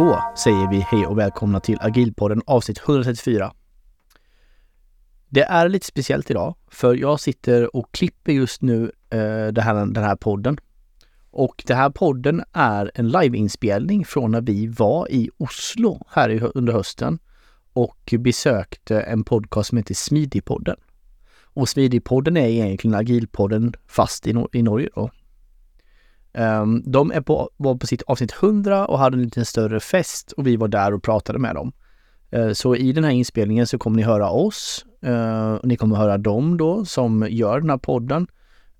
Då säger vi hej och välkomna till Agilpodden avsnitt 134. Det är lite speciellt idag för jag sitter och klipper just nu eh, det här, den här podden. Och den här podden är en liveinspelning från när vi var i Oslo här i, under hösten och besökte en podcast som heter Smidigpodden. Och Smidigpodden är egentligen Agilpodden fast i, i Norge då. Um, de är på, var på sitt avsnitt 100 och hade en liten större fest och vi var där och pratade med dem. Uh, så i den här inspelningen så kommer ni höra oss. Uh, och ni kommer höra dem då som gör den här podden.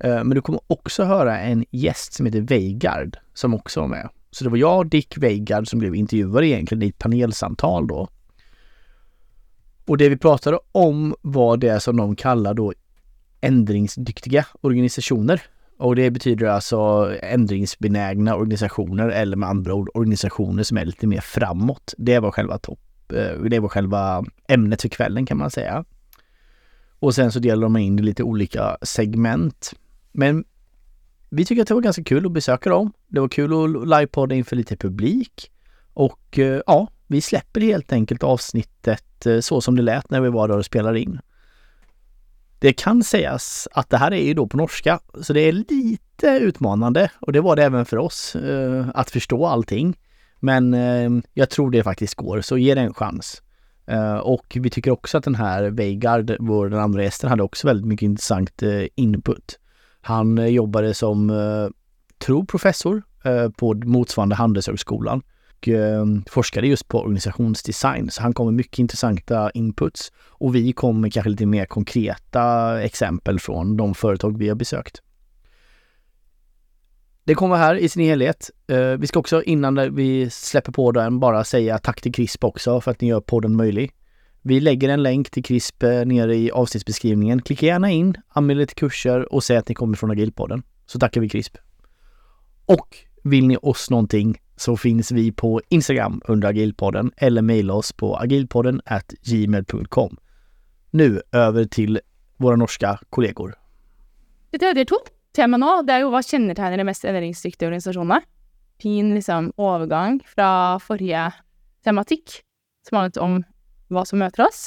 Uh, men du kommer också höra en gäst som heter Veigard som också var med. Så det var jag och Dick Veigard som blev intervjuade egentligen i ett panelsamtal då. Och det vi pratade om var det som de kallar då ändringsdyktiga organisationer. Och det betyder alltså ändringsbenägna organisationer eller med andra ord organisationer som är lite mer framåt. Det var själva topp. Eh, det var själva ämnet för kvällen kan man säga. Och sen så delar de in i lite olika segment. Men vi tycker att det var ganska kul att besöka dem. Det var kul att livepodda inför lite publik. Och eh, ja, vi släpper helt enkelt avsnittet eh, så som det lät när vi var där och spelade in. Det kan sägas att det här är ju då på norska, så det är lite utmanande och det var det även för oss eh, att förstå allting. Men eh, jag tror det faktiskt går, så ge det en chans. Eh, och vi tycker också att den här Veigard, vår den andra gästen, hade också väldigt mycket intressant eh, input. Han eh, jobbade som, eh, tror professor eh, på motsvarande Handelshögskolan och eh, forskade just på organisationsdesign. Så han kom med mycket intressanta inputs och vi kom med kanske lite mer konkreta exempel från de företag vi har besökt. Det kommer här i sin helhet. Eh, vi ska också innan vi släpper på den bara säga tack till CRISP också för att ni gör podden möjlig. Vi lägger en länk till CRISP eh, nere i avsnittsbeskrivningen. Klicka gärna in, anmäl er till kurser och säg att ni kommer från Agilpodden. Så tackar vi CRISP. Och vill ni oss någonting så finns vi på Instagram under agilpodden eller mejla oss på agilpodden gmail.com. Nu över till våra norska kollegor. Det tredje to tema nå, det er jo hva kjennetegner de mest endringsdyktige organisasjonene. Fin liksom overgang fra forrige tematikk, som handlet om hva som møter oss.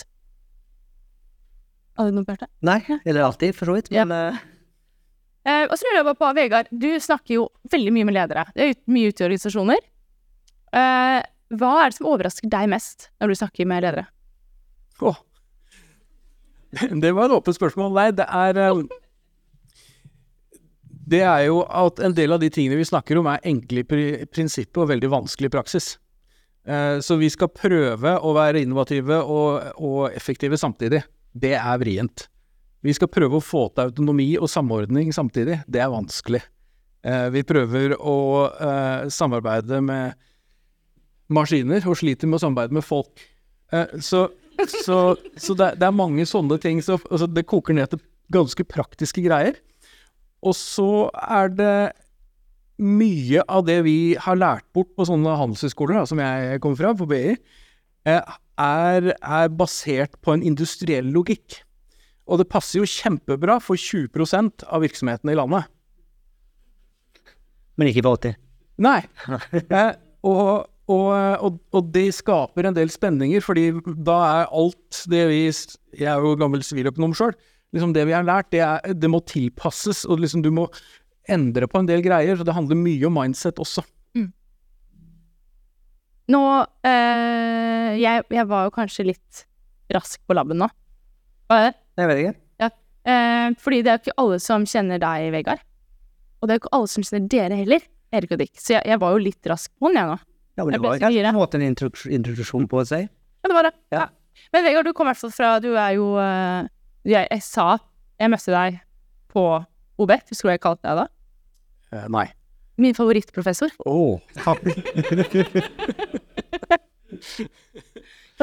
Hadde du noe, Bjarte? Nei, eller alltid, for så vidt. Men ja. Eh, og så lurer jeg bare på, Vegard, du snakker jo veldig mye med ledere. Det er mye ute i organisasjoner. Eh, hva er det som overrasker deg mest når du snakker med ledere? Oh. Det var et åpent spørsmål. Nei, det er eh, Det er jo at en del av de tingene vi snakker om, er enkle i prinsippet og veldig vanskelig i praksis. Eh, så vi skal prøve å være innovative og, og effektive samtidig. Det er vrient. Vi skal prøve å få til autonomi og samordning samtidig. Det er vanskelig. Eh, vi prøver å eh, samarbeide med maskiner og sliter med å samarbeide med folk. Eh, så, så, så det, är er mange sånne ting. Så, altså, det koker ned til ganske praktiske greier. Og så er det mye av det vi har lært bort på sånne handelshøyskoler, som jeg kommer fra, på BI, är er, er basert på en industriell logikk. Og det passer jo kjempebra for 20% av virksomhetene i landet. Men ikke for 80? Nei. Eh, og, og, og, og, det skaper en del spenninger, fordi da er alt det vi Jeg er jo gammel siviløkonom sjøl. Liksom det vi har lært, det, er, det må tilpasses, og liksom du må endre på en del greier. Så det handler mye om mindset også. Mm. Nå eh, jeg, jeg var jo kanskje litt rask på labben nå. Det? Jeg vet ikke. Ja. Eh, fordi det er jo ikke alle som kjenner deg, Vegard. Og det er jo ikke alle som kjenner dere heller, Erik og Dick. Så jeg, jeg var jo litt rask på den, jeg nå. Ja, men det var kanskje en måte en introduksjon på seg. Ja, det var det. Ja. ja. Men Vegard, du kom i hvert fall fra Du er jo uh, jeg, jeg, sa Jeg møtte deg på OB. Husker du hva jeg kalte deg da? Uh, nei. Min favorittprofessor. Å, oh, takk.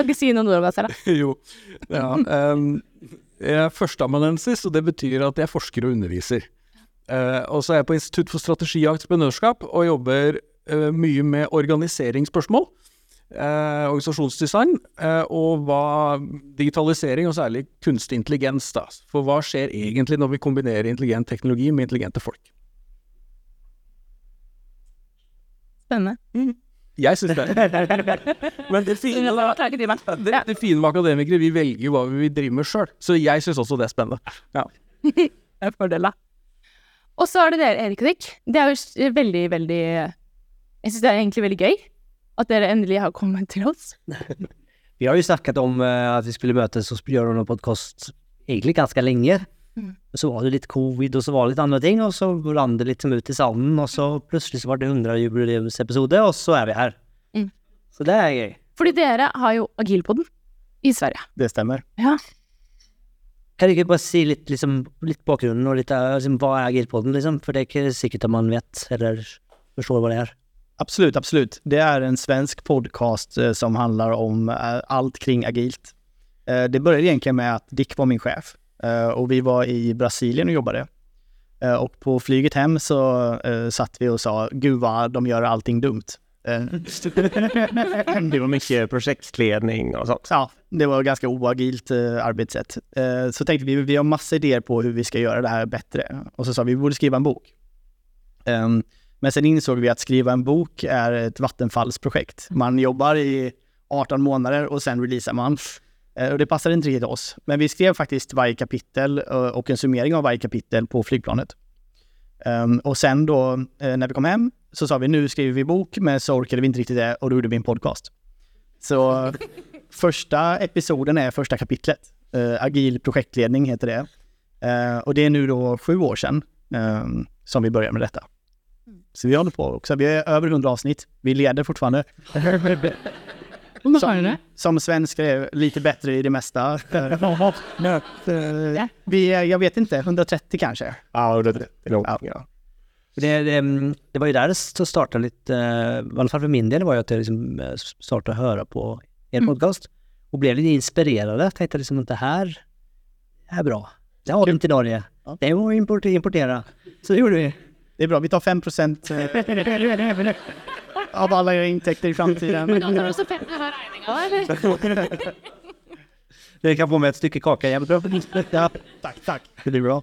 kan ikke si noen ord om deg selv, da. jo. Ja. Um, jeg er førsteamanuensis, og det betyr at jeg forsker og underviser. Uh, og så er jeg på Institutt for strategi og entreprenørskap og jobber uh, mye med organiseringsspørsmål. Uh, organisasjonsdesign og hva digitalisering, og særlig kunstig intelligens. da. For hva skjer egentlig når vi kombinerer intelligent teknologi med intelligente folk? Spennende. Mm. Jeg syns det. Men det fine, det, det fine med akademikere, vi velger jo hva vi vil drive med sjøl. Så jeg syns også det er spennende. Ja. Det er fordeler. Og så er det dere, Erik og Dick. Det er jo veldig, veldig Jeg syns det er egentlig veldig gøy at dere endelig har kommet til oss. Vi har ju snackat om eh, att vi skulle mötas och göra någon podcast egentligen ganska länge. Mm. Så var det lite covid och så var det lite andra ting och så rann det liksom ut i sanden och så plötsligt så var det 100 jubileumsepisode och så är vi här. Mm. Så det är gøy. Fordi dere har jo Agilpodden i Sverige. Det stämmer. Ja. Kan du ikke bare si litt, liksom, litt bakgrunnen og litt eh, liksom, hva er Agilpodden, liksom? For det er ikke sikkert at man vet eller forstår hva det er. Absolut, absolut. Det är en svensk podcast eh, som handlar om eh, allt kring agilt. Det började egentligen med att Dick var min chef och vi var i Brasilien och jobbade. Eh, och på flyget hem så eh, satt vi och sa, gud vad de gör allting dumt. Eh, Det var mycket projektledning och sånt. ja, det var ganska oagilt eh, arbetssätt. Eh, så tänkte vi, vi har massa idéer på hur vi ska göra det här bättre. Och så sa vi, vi borde skriva en bok. Ehm, men sen insåg vi att skriva en bok är ett vattenfallsprojekt. Man jobbar i 18 månader och sen releasar man. Eh, och det passade inte riktigt oss. Men vi skrev faktiskt varje kapitel eh, och en summering av varje kapitel på flygplanet. Ehm, och sen då eh, när vi kom hem så sa vi nu skriver vi bok, men så orkade vi inte riktigt det och då gjorde vi en podcast. Så första episoden är första kapitlet. Agil projektledning heter det. Och det är nu då sju år sedan eh, som vi började med detta. Så vi håller på också. Vi är över 100 avsnitt. Vi leder fortfarande. Som, som svenskar är lite bättre i det mesta. Eh, vi är, jag vet inte, 130 kanske. Ja, det, det är nog. Ja. Det, det, mm, det var ju där det startade lite, eh, i alla fall för min del var ju att jag liksom eh, startade höra på er podcast och blev lite inspirerad. Tänkte liksom att det här är bra. Det har vi inte i Norge. Det var import, importera. Så det gjorde vi. Det är bra, vi tar 5 procent eh, av alla era intäkter i framtiden. Det kan få med ett stycke kaka jämt. Ja, tack, tack. Det blir bra.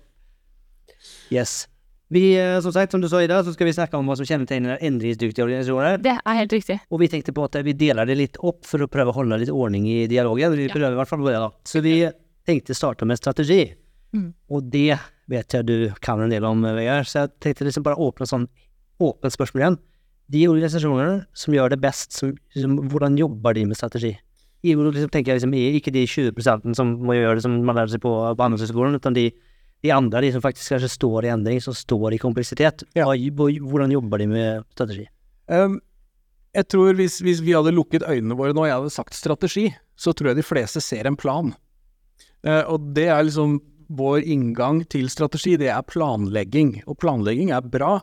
Yes. Vi, eh, som sagt, som du sa Ida, så ska vi snacka om vad som kännetecknar ändringsduktiga organisationer. Det er helt riktig. Och vi tänkte på att vi delar det lite upp för att pröva hålla lite ordning i dialogen. Vi prövar i alla fall börja då. Så vi tänkte starta med strategi. Mm. Och det vet jag du kan en del om VR, så jag tänkte liksom bara öppna sån öppet spörsmål igen. De organisationer som gör det bäst, som, som, hvordan jobbar de med strategi? I, och liksom tänker jag liksom, är inte de 20 procenten som man gör det som man lär sig på, på Handelshögskolan, utan de, de andra, de som faktiskt kanske står i ändring, som står i komplexitet. Ja. Hvordan jobbar de med strategi? Um, jeg tror hvis, hvis vi hadde lukket øynene våre nå og jeg hadde sagt strategi, så tror jeg de fleste ser en plan. Eh, og det er liksom vår inngang til strategi, det er planlegging. Og planlegging er bra.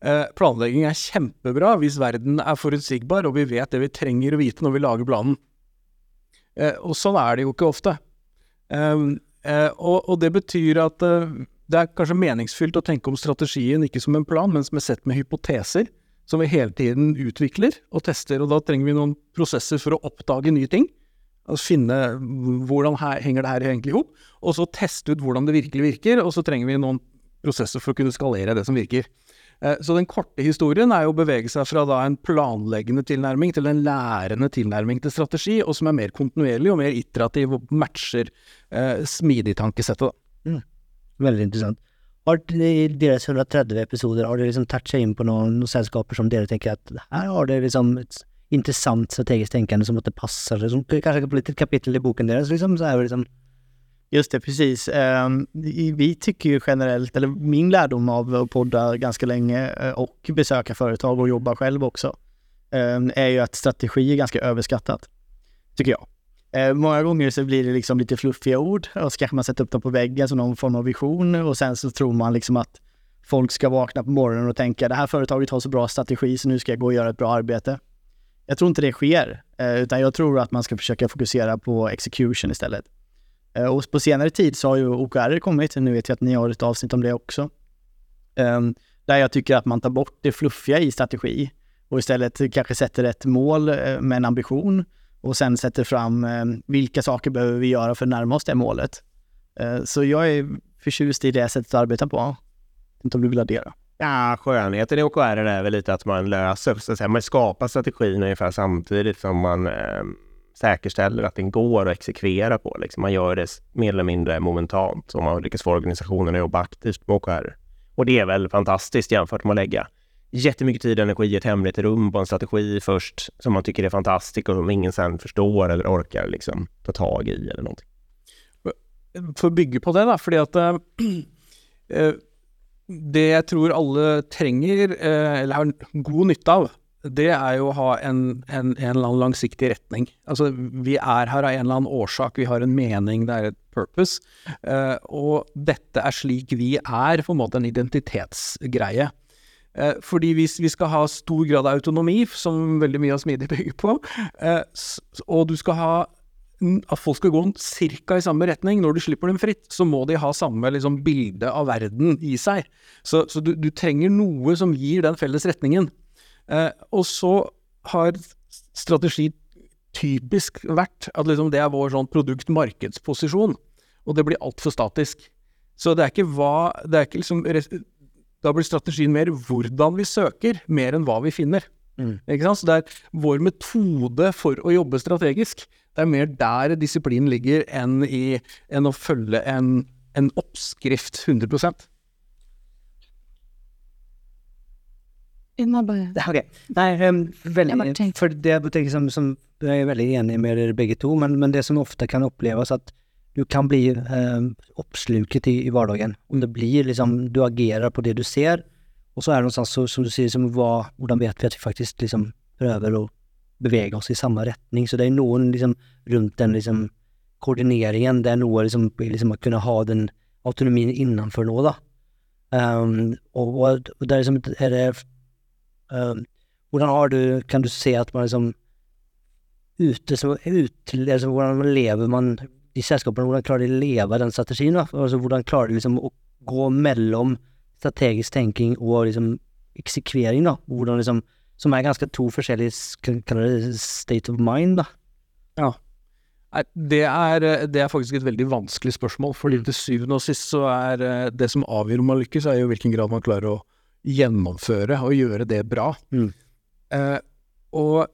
Eh, planlegging er kjempebra hvis verden er forutsigbar og vi vet det vi trenger å vite når vi lager planen. Eh, og sånn er det jo ikke ofte. Eh, eh og, det betyr at eh, det er kanskje meningsfylt å tenke om strategien ikke som en plan, men som er sett med hypoteser som vi hele tiden utvikler og tester, og da trenger vi noen prosesser for å oppdage nye ting. Altså finne hvordan her, henger det her egentlig ihop, og så teste ut hvordan det virkelig virker, og så trenger vi noen prosesser for å kunne skalere det som virker. Eh, så den korte historien er jo å bevege seg fra da en planleggende tilnærming til en lærende tilnærming til strategi, og som er mer kontinuerlig og mer iterativ og matcher eh, smidig tankesettet. da. Mm. Väldigt intressant. Har I deras 130 episoder, har dere liksom touchat in på noen, några selskaper som dere tänker att här har dere liksom et intressant strategiskt tänkande som att det passar, som kanske kan bli ett kapitel i boken deras liksom så här liksom, Just det, precis. Ehm, vi tycker ju generellt, eller min lärdom av att podda ganska länge eh, och besöka företag och jobba själv också, ehm, är ju att strategi är ganska överskattat. Tycker jag. Ehm, många gånger så blir det liksom lite fluffiga ord och så kanske man sätter upp dem på väggen som någon form av vision och sen så tror man liksom att folk ska vakna på morgonen och tänka det här företaget har så bra strategi så nu ska jag gå och göra ett bra arbete. Jag tror inte det sker, eh, utan jag tror att man ska försöka fokusera på execution istället. Eh, och på senare tid så har ju OKR kommit, nu vet jag att ni har ett avsnitt om det också. Ehm, där jag tycker att man tar bort det fluffiga i strategi och istället kanske sätter ett mål eh, med en ambition och sen sätter fram vilka saker behöver vi göra för att närma oss det målet. Så jag är förtjust i det sättet att arbeta på. Inte om du vill addera? Ja, skönheten i OKR är väl lite att man löser, så att säga, man skapar strategin ungefär samtidigt som man eh, säkerställer att den går att exekvera på. Liksom. Man gör det mer eller mindre momentant och man lyckas få organisationen att jobba aktivt med OKR. Och det är väl fantastiskt jämfört med att lägga jättemycket tid och energi i ett hemligt rum på en strategi först som man tycker är fantastisk och som ingen sen förstår eller orkar liksom ta tag i eller någonting. For å bygge på det, da, fordi at äh, det jeg tror alle trenger, eh, eller har god nytte av, det er jo å ha en, en, en eller annen langsiktig retning. Altså, vi er her av en eller annen årsak, vi har en mening, det er et purpose. Eh, og dette er slik vi er, på en måte en identitetsgreie. Eh, fordi hvis vi skal ha stor grad av autonomi, som veldig mye av smidig bygger på, eh, og du skal ha at folk skal gå cirka i samme retning når du slipper dem fritt, så må de ha samme liksom, bilde av verden i seg. Så, så du, du trenger noe som gir den felles retningen. Eh, og så har strategi typisk vært at liksom, det er vår sånn produkt-markedsposisjon, og det blir altfor statisk. Så det er ikke hva det er ikke liksom, Da blir strategien mer hvordan vi søker, mer enn hva vi finner. Ikke sant? Så det er vår metode for å jobbe strategisk. Det er mer der disiplinen ligger enn, i, enn å følge en, en oppskrift 100 Innan bare Ok, Nei, um, veldig, for det jeg tenker som, som jeg er veldig enig med dere begge to, men, men det som ofte kan oppleves at du kan bli um, oppsluket i, i hverdagen. Om det blir liksom, du agerer på det du ser, og så er det noe sånt så, som du sier, som hva, hvordan vet vi at vi faktisk liksom prøver å beväga oss i samma riktning. Så det är noen liksom runt den liksom koordineringen, det är nog liksom, liksom att kunna ha den autonomin innanför noe, da. Um, ehm, och, och, og det er liksom, är det ehm, Um, hur har du, kan du se att man liksom ute, så, ut, altså, hvordan lever man i sällskapen, hur klarar de å leve den strategin? Da? Altså, hvordan klarer de liksom att gå mellan strategisk tenking och liksom exekvering då? Hvordan liksom, som er ganske to forskjellige, state of mind, da. Nei, det er, eh, det er faktisk et veldig vanskelig spørsmål, fordi til syvende og sist så er eh, det som avgjør om man lykkes, er jo i hvilken grad man klarer å gjennomføre og gjøre det bra. Mm. Eh, og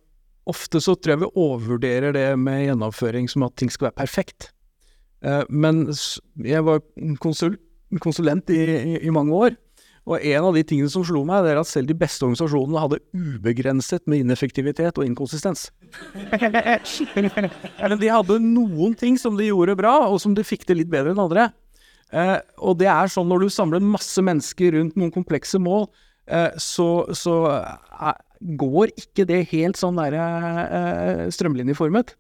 ofte så tror jeg vi overvurderer det med gjennomføring som at ting skal være perfekt. Eh, men jeg var konsul, konsulent i, i, i mange år, og en av de tingene som slo meg, det er at selv de beste organisasjonene hadde ubegrenset med ineffektivitet og inkonsistens. Men de hadde noen ting som de gjorde bra, og som de fikk til litt bedre enn andre. Eh, og det er sånn når du samler masse mennesker rundt noen komplekse mål, eh, så, så eh, går ikke det helt sånn der eh, strømlinjeformet.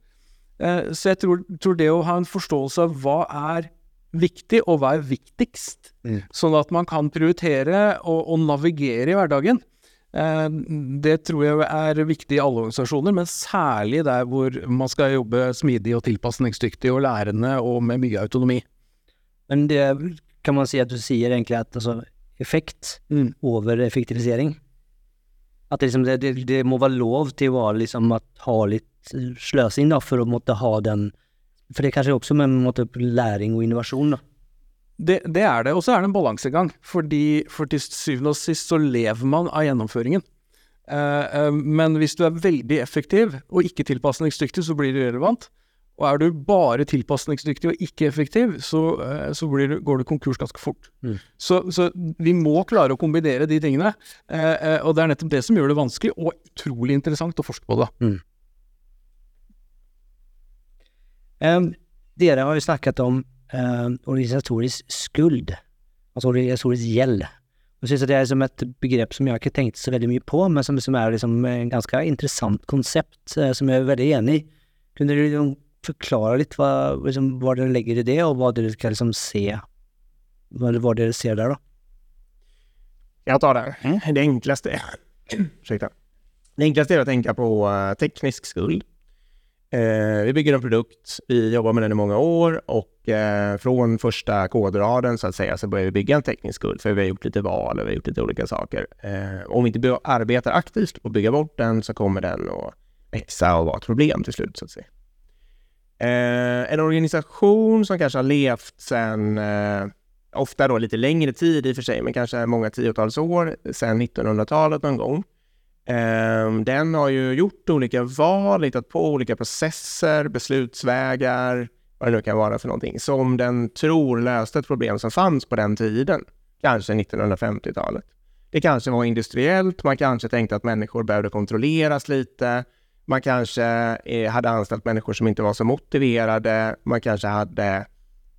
Eh, så jeg tror, tror det å ha en forståelse av hva er viktig, og hva er viktigst, Mm. sånn at man kan prioritere og, og navigere i hverdagen, Eh, Det tror jeg er viktig i alle organisasjoner, men særlig der hvor man skal jobbe smidig og tilpasningsdyktig og lærende og med mye autonomi. Men det kan man si at du sier egentlig at altså, effekt Mm. over effektivisering. At det, liksom, det, det, det må være lov til å være liksom, at ha litt sløsing da, for å måtte ha den For det kanskje også med måtte, læring og innovasjon. da. Det, det er det, og så er det en balansegang. Fordi for til syvende og sist så lever man av gjennomføringen. Eh, eh, men hvis du er veldig effektiv og ikke tilpasningsdyktig, så blir det irrelevant. Og er du bare tilpasningsdyktig og ikke effektiv, så, eh, så du, går du konkurs ganske fort. Mm. Så, så vi må klare å kombinere de tingene. og det er nettopp det som gjør det vanskelig, og utrolig interessant å forske på det. Um, dere har jo snakket om um, organisatorisk skuld, altså organisatorisk gjeld. Jeg synes at det er som et begrep som jeg ikke tenkte så veldig mye på, men som, som er liksom en ganske interessant konsept, eh, som jeg er veldig enig i. Kunne dere liksom forklare litt hva, liksom, hva dere legger i det, og hva dere skal liksom se, hva, hva dere ser der, da? Jag tar det. Det enklaste är, ursäkta. Det enklaste är att tänka på eh, teknisk skuld. Eh, vi bygger en produkt, vi jobbar med den i många år och eh, från första kodraden så att säga så börjar vi bygga en teknisk skuld för vi har gjort lite val och vi har gjort lite olika saker. Eh, om vi inte arbetar aktivt och bygger bort den så kommer den att växa och vara ett problem till slut så att säga. Eh, en organisation som kanske har levt sedan eh, ofta då lite längre tid i och för sig, men kanske många tiotals år sedan 1900-talet någon gång. Ehm, den har ju gjort olika val, hittat på olika processer, beslutsvägar, vad det nu kan vara för någonting, som den tror löste ett problem som fanns på den tiden, kanske 1950-talet. Det kanske var industriellt, man kanske tänkte att människor behövde kontrolleras lite, man kanske eh, hade anställt människor som inte var så motiverade, man kanske hade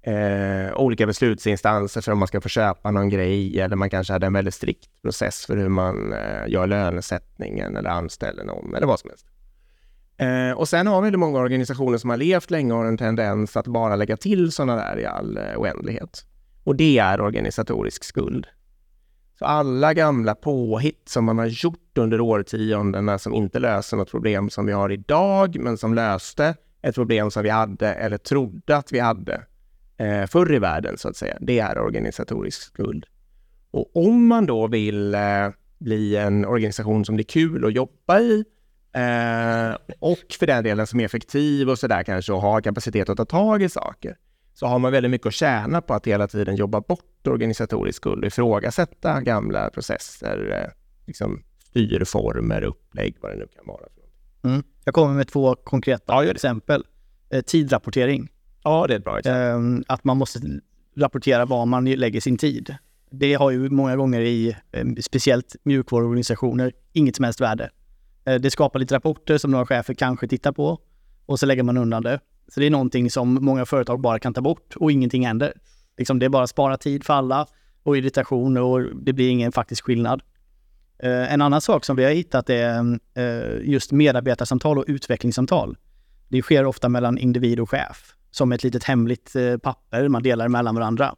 eh, olika beslutsinstanser för om man ska få köpa någon grej eller man kanske hade en väldigt strikt process för hur man eh, gör lönesättningen eller anställer någon eller vad som helst. Eh, och sen har vi väldigt många organisationer som har levt länge och har en tendens att bara lägga till sådana där i all eh, oändlighet. Och det är organisatorisk skuld. Så alla gamla påhitt som man har gjort under årtiondena som inte löser något problem som vi har idag, men som löste ett problem som vi hade eller trodde att vi hade eh, förr i världen så att säga. Det är organisatorisk skuld. Och om man då vill eh, bli en organisation som det är kul att jobba i eh, och för den delen som är effektiv och sådär kanske och har kapacitet att ta tag i saker så har man väldigt mycket att tjäna på att hela tiden jobba bort organisatorisk skuld och ifrågasätta gamla processer, eh, liksom styrformer, upplägg, vad det nu kan vara. Mm. Jag kommer med två konkreta exempel. Eh, tidrapportering. Ja, det är ett bra exempel. Ehm, att man måste rapportera var man lägger sin tid. Det har ju många gånger i ehm, speciellt mjukvaruorganisationer inget som helst värde. Eh, det skapar lite rapporter som några chefer kanske tittar på och så lägger man undan det. Så det är någonting som många företag bara kan ta bort och ingenting händer. Liksom det är bara spara tid för alla och irritation och det blir ingen faktisk skillnad. Eh, en annan sak som vi har hittat är eh, just medarbetarsamtal och utvecklingssamtal. Det sker ofta mellan individ och chef som ett litet hemligt eh, papper man delar mellan varandra.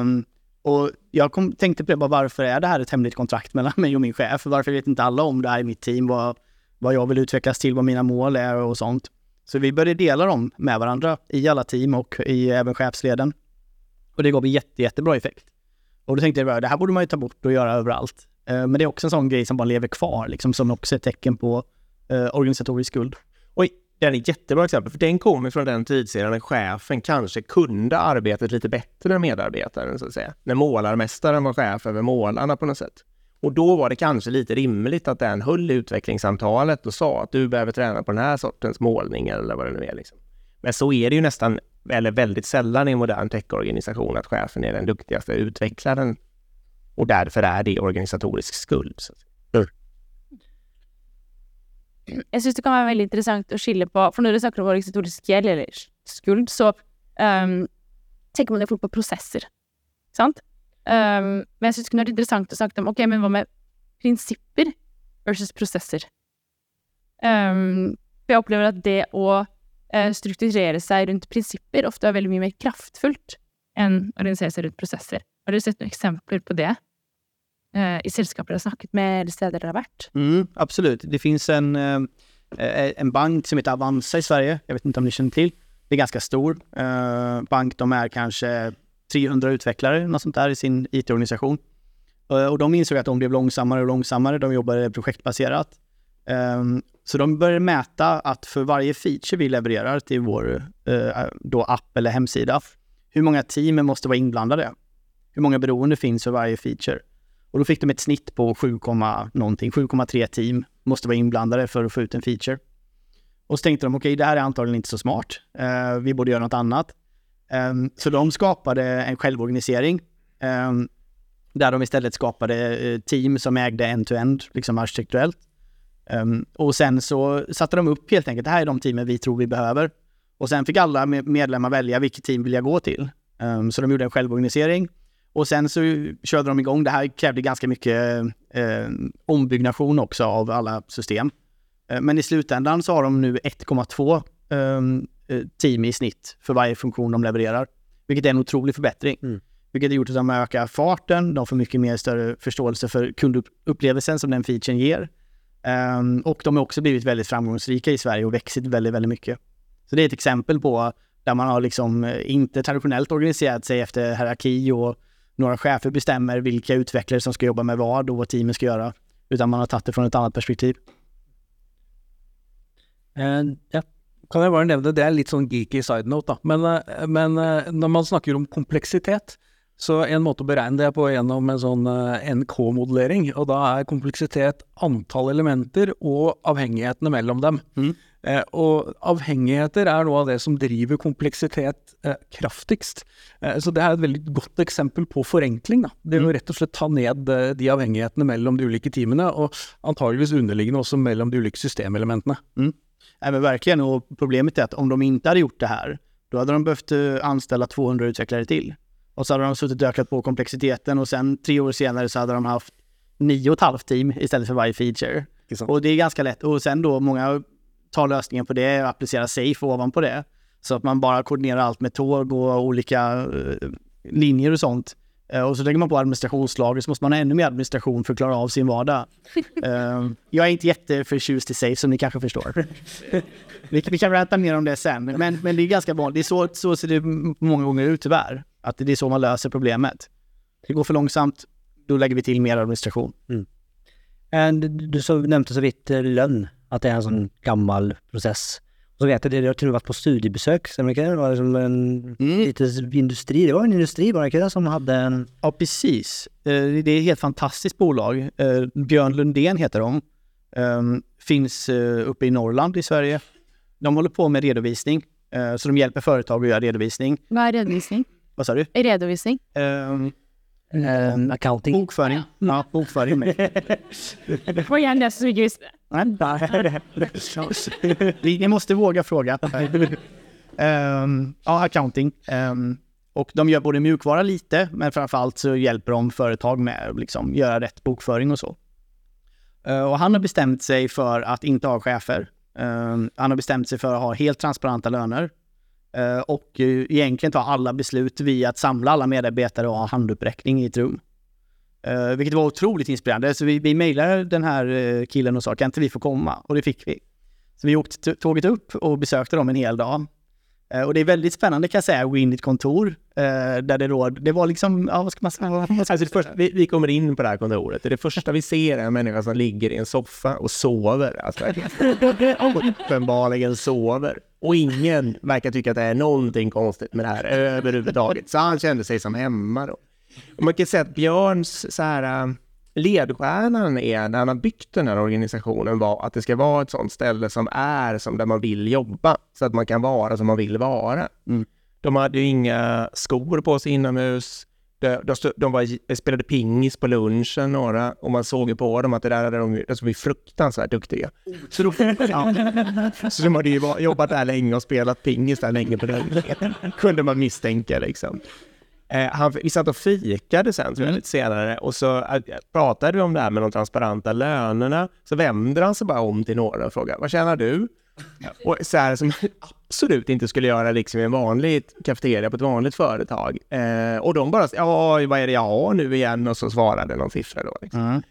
Um, och jag kom, tänkte på det, bara, varför är det här ett hemligt kontrakt mellan mig och min chef? Varför vet inte alla om det här i mitt team? Vad, vad jag vill utvecklas till, vad mina mål är och sånt. Så vi började dela dem med varandra i alla team och i även chefsleden. Och det gav en jätte, jättebra effekt. Och då tänkte jag, det här borde man ju ta bort och göra överallt. Ehm, men det är också en sån grej som bara lever kvar, liksom, som också är ett tecken på eh, organisatorisk skuld. Oj, det är ett jättebra exempel, för den kommer från den tidserien när chefen kanske kunde arbetet lite bättre än medarbetaren, så att säga. När målarmästaren var chef över målarna på något sätt. Och då var det kanske lite rimligt att den höll i utvecklingssamtalet och sa att du behöver träna på den här sortens målning eller vad det nu är. Liksom. Men så är det ju nästan, eller väldigt sällan i en modern techorganisation att chefen är den duktigaste utvecklaren. Och därför är det organisatorisk skuld. Så. att säga. Jeg syns det kan være veldig interessant å skille på For når du snakker om organisatorisk gjeld eller skuld, så um, ehm, tenker man jo fort på prosesser. Sant? Um, men jeg syns det kunne vært interessant å snakke om ok, men hva med prinsipper versus prosesser? Um, ehm, for jeg opplever at det å eh, uh, strukturere seg rundt prinsipper ofte er veldig mye mer kraftfullt enn å organisere seg rundt prosesser. Har dere sett noen eksempler på det eh, i sällskapet dere har snakket med, eller där ni har varit. Mm, absolut. Det finns en, eh, en bank som heter Avanza i Sverige. Jag vet inte om ni känner till. Det är ganska stor eh, bank. De är kanske 300 utvecklare, något sånt där, i sin IT-organisation. Eh, och de insåg att de blev långsammare och långsammare. De jobbade projektbaserat. Ehm, så de började mäta att för varje feature vi levererar till vår eh, då app eller hemsida, hur många team måste vara inblandade? Hur många beroende finns för varje feature? Och då fick de ett snitt på 7, någonting, 7,3 team måste vara inblandade för att få ut en feature. Och så tänkte de, okej, det här är antagligen inte så smart. Uh, vi borde göra något annat. Um, så de skapade en självorganisering um, där de istället skapade eh, team som ägde end-to-end, liksom arkitekturellt. Um, ehm, och sen så satte de upp helt enkelt, det här är de teamen vi tror vi behöver. Och sen fick alla medlemmar välja vilket team vill jag gå till. Så de gjorde en självorganisering. Och sen så körde de igång, det här krävde ganska mycket eh, ombyggnation också av alla system. Eh, Men i slutändan så har de nu 1,2 ehm, eh, team i snitt för varje funktion de levererar. Vilket är en otrolig förbättring. Mm. Vilket har gjort att de ökar farten, de får mycket mer större förståelse för kundupplevelsen som den featuren ger. Ehm, och de har också blivit väldigt framgångsrika i Sverige och växit väldigt, väldigt mycket. Så det är ett exempel på där man har liksom eh, inte traditionellt organiserat sig efter hierarki och några chefer bestämmer vilka utvecklare som ska jobba med vad och vad teamen ska göra. Utan man har tagit det från ett annat perspektiv. Eh, ja. Kan jeg bare nevne, det er litt sånn geeky side note, da. Men, eh, men eh, når man snakker om kompleksitet, Så en måte å beregne det på gjennom en sånn NK-modellering, og da er kompleksitet antall elementer og avhengighetene mellom dem. Mm. Eh, og avhengigheter er noe av det som driver kompleksitet eh, kraftigst. Eh, så det er et veldig godt eksempel på forenkling. Da. Det å rett og slett ta ned eh, de avhengighetene mellom de ulike teamene, og antageligvis underliggende også mellom de ulike systemelementene. Nej, men verkligen. Och problemet är att om de inte hade gjort det här, då hade de behövt eh, anställa 200 utvecklare till. Och så hade de suttit och ökat på komplexiteten och sen tre år senare så hade de haft nio och ett halvt team istället för varje feature. Och det är ganska lätt. Och sen då, många tar lösningen på det och applicerar safe ovanpå det. Så att man bara koordinerar allt med tåg och olika eh, linjer och sånt. Eh, och så lägger man på administrationslager så måste man ha ännu mer administration för att klara av sin vardag. Eh, jag är inte jätteförtjust i safe som ni kanske förstår. vi, vi kan berätta mer om det sen, men, men det är ganska vanligt. Det är så, så ser det många gånger ut tyvärr. Att det är så man löser problemet. Det går för långsamt, då lägger vi till mer administration. Eh, Du, du så, nämnde så vidt eh, lönn, att det är en sån gammal process. Och så vet jag, det, har med varit på studiebesök, stämmer det var liksom en liten industri, det var en industri var det inte som hade en... Ja, precis. Eh, Det är ett helt fantastiskt bolag. Eh, Björn Lundén heter de. Ehm, Finns eh, uppe i Norrland i Sverige. De håller på med redovisning. Så de hjälper företag att göra redovisning. Hva er redovisning? Vad sa du? Redovisning? Ehm, en accounting. Bokföring. Ja, bokföring. Det var gjerne det som ikke visste. Ni måste våga fråga. Ehm, ja, accounting. Ehm, och de gör både mjukvara lite, men framförallt så hjälper de företag med att liksom, göra rätt bokföring och så. Eh, och han har bestämt sig för att inte ha chefer. Ehm, han har bestämt sig för att ha helt transparenta löner. Eh, och eh, egentligen ta alla beslut via att samla alla medarbetare och ha handuppräckning i ett rum. Uh, vilket var otroligt inspirerande. Så vi, vi mejlade den här eh, killen och sa, kan inte vi få komma? Och det fick vi. Så vi åkte tåget upp och besökte dem en hel dag. Eh, och det är väldigt spännande kan jag säga, att gå in i ett kontor eh, där det då, det var liksom, ja vad ska man säga? Alltså det första, vi, vi kommer in på det här kontoret och det första vi ser är en människa som ligger i en soffa och sover. Alltså, uppenbarligen sover. Och ingen verkar tycka att det är någonting konstigt med det här överhuvudtaget. Så han kände sig som hemma då. Och man kan säga att Björns så här, äh, ledstjärnan är när han har byggt den här organisationen var att det ska vara ett sånt ställe som är som där man vill jobba. Så att man kan vara som man vill vara. De hade ju inga skor på sig inomhus. De, de, stod- de var, spelade pingis på lunchen några och man såg ju på dem att det där hade de, de var fruktansvärt duktiga. Så, då, ja. så de hade ju jobbat där länge och spelat pingis där länge på lunchen. Kunde man misstänka liksom. Eh, han, vi satt och fikade sen, jag, lite senare och så eh, pratade vi om det här med de transparenta lönerna. Så vänder han sig bara om till några och frågar, vad tjänar du? Och så här som absolut inte skulle göra liksom i en vanlig kafeteria på ett vanligt företag. Eh, och de bara, ja vad är det jag har nu igen? Och så svarade någon siffra då. Liksom. Mm.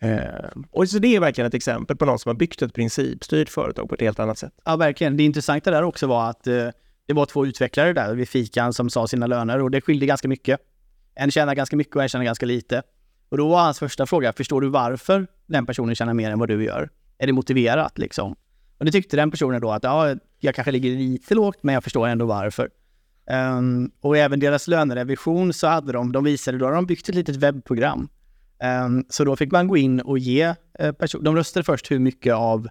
Eh, och så det är verkligen ett exempel på någon som har byggt ett principstyrt företag på ett helt annat sätt. Ja, verkligen. Det intressanta där också var att eh, det var två utvecklare där vid fikan som sa sina löner och det skilde ganska mycket. En tjänar ganska mycket och en tjänar ganska lite. Och då var hans första fråga, förstår du varför den personen tjänar mer än vad du gör? Är det motiverat liksom? Och det tyckte den personen då att ja, jag kanske ligger lite lågt, men jag förstår ändå varför. Um, och även deras lönerevision så hade de, de visade, då hade de byggt ett litet webbprogram. Um, så då fick man gå in och ge, eh, uh, person- de röstade först hur mycket av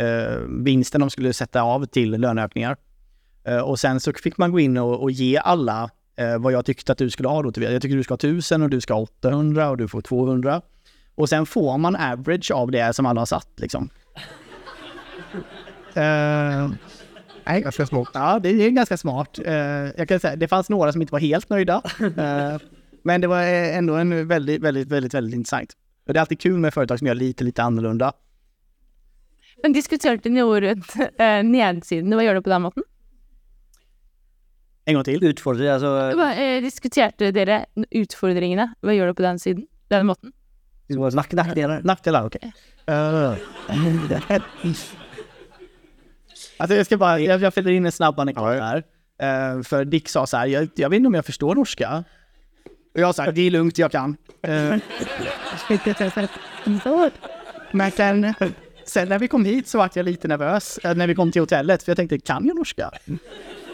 uh, vinsten de skulle sätta av till löneökningar. Uh, och sen så fick man gå in och, och ge alla vad jag tyckte att du skulle ha då. till- Jag tycker du ska ha 1000 och du ska ha 800 och du får 200. Och sen får man average av det som alla har satt liksom. Eh, Nej, ganska smart. Ja, det är ganska smart. Eh, jag kan säga, det fanns några som inte var helt nöjda. Eh, men det var eh, ändå en väldigt, väldigt, väldigt, väldigt intressant. Och det är alltid kul med företag som gör lite, lite annorlunda. Men diskuterte ni rundt eh, nedsidene? Hva gjør du på den måten? En gång till. Utfordrer, altså Hva, eh, diskuterte dere utfordringene? Hva gjør du på den siden? Den måten? nack, nackdelar. Nackdelar, okej. Eh, alltså jag ska bara, jag, jag fyller in en snabb anekdot här. Eh, för Dick sa så här, jag, jag vet inte om jag förstår norska. Och jag sa, det är lugnt, jag kan. Eh, Men sen, sen när vi kom hit så var jag lite nervös eh, när vi kom till hotellet, för jag tänkte, kan jag norska?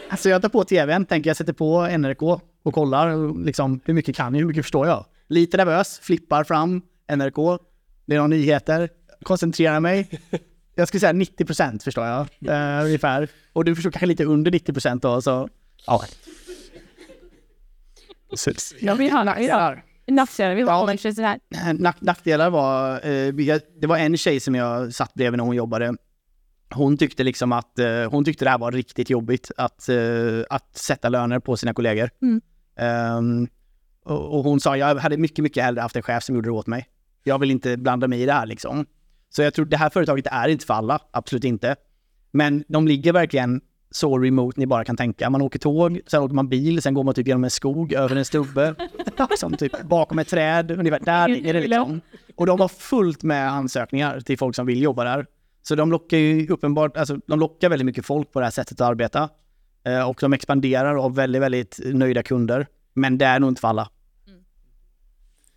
Alltså jag tar på tvn, tänker jag sätter på NRK och kollar liksom, hur mycket kan jag, hur mycket förstår jag. Lite nervös, flippar fram NRK, det är några nyheter, koncentrerar mig. Jag skulle säga 90 procent förstår jag, eh, ungefär. Och du förstår kanske lite under 90 procent då, så ja. Ja, vi har nackdelar. Nackdelar, vi har Ja, men- här. Nack, nackdelar var, eh, det var en tjej som jag satt bredvid när hon jobbade. Hon tyckte liksom att, eh, hon tyckte det här var riktigt jobbigt att, eh, att sätta löner på sina kollegor. Mm. Ehm, och, och hon sa, jag hade mycket, mycket hellre haft en chef som gjorde det åt mig. Jag vill inte blanda mig i det här liksom. Så jag tror det här företaget är inte för alla, absolut inte. Men de ligger verkligen så remote ni bara kan tänka. Man åker tåg, sen åker man bil, sen går man typ genom en skog, över en stubbe, som typ bakom ett träd, ungefär där ligger det liksom. Och de har fullt med ansökningar till folk som vill jobba där. Så de lockar ju uppenbart, alltså de lockar väldigt mycket folk på det här sättet att arbeta. Eh, och de expanderar och har väldigt, väldigt nöjda kunder. Men det är nog inte för alla.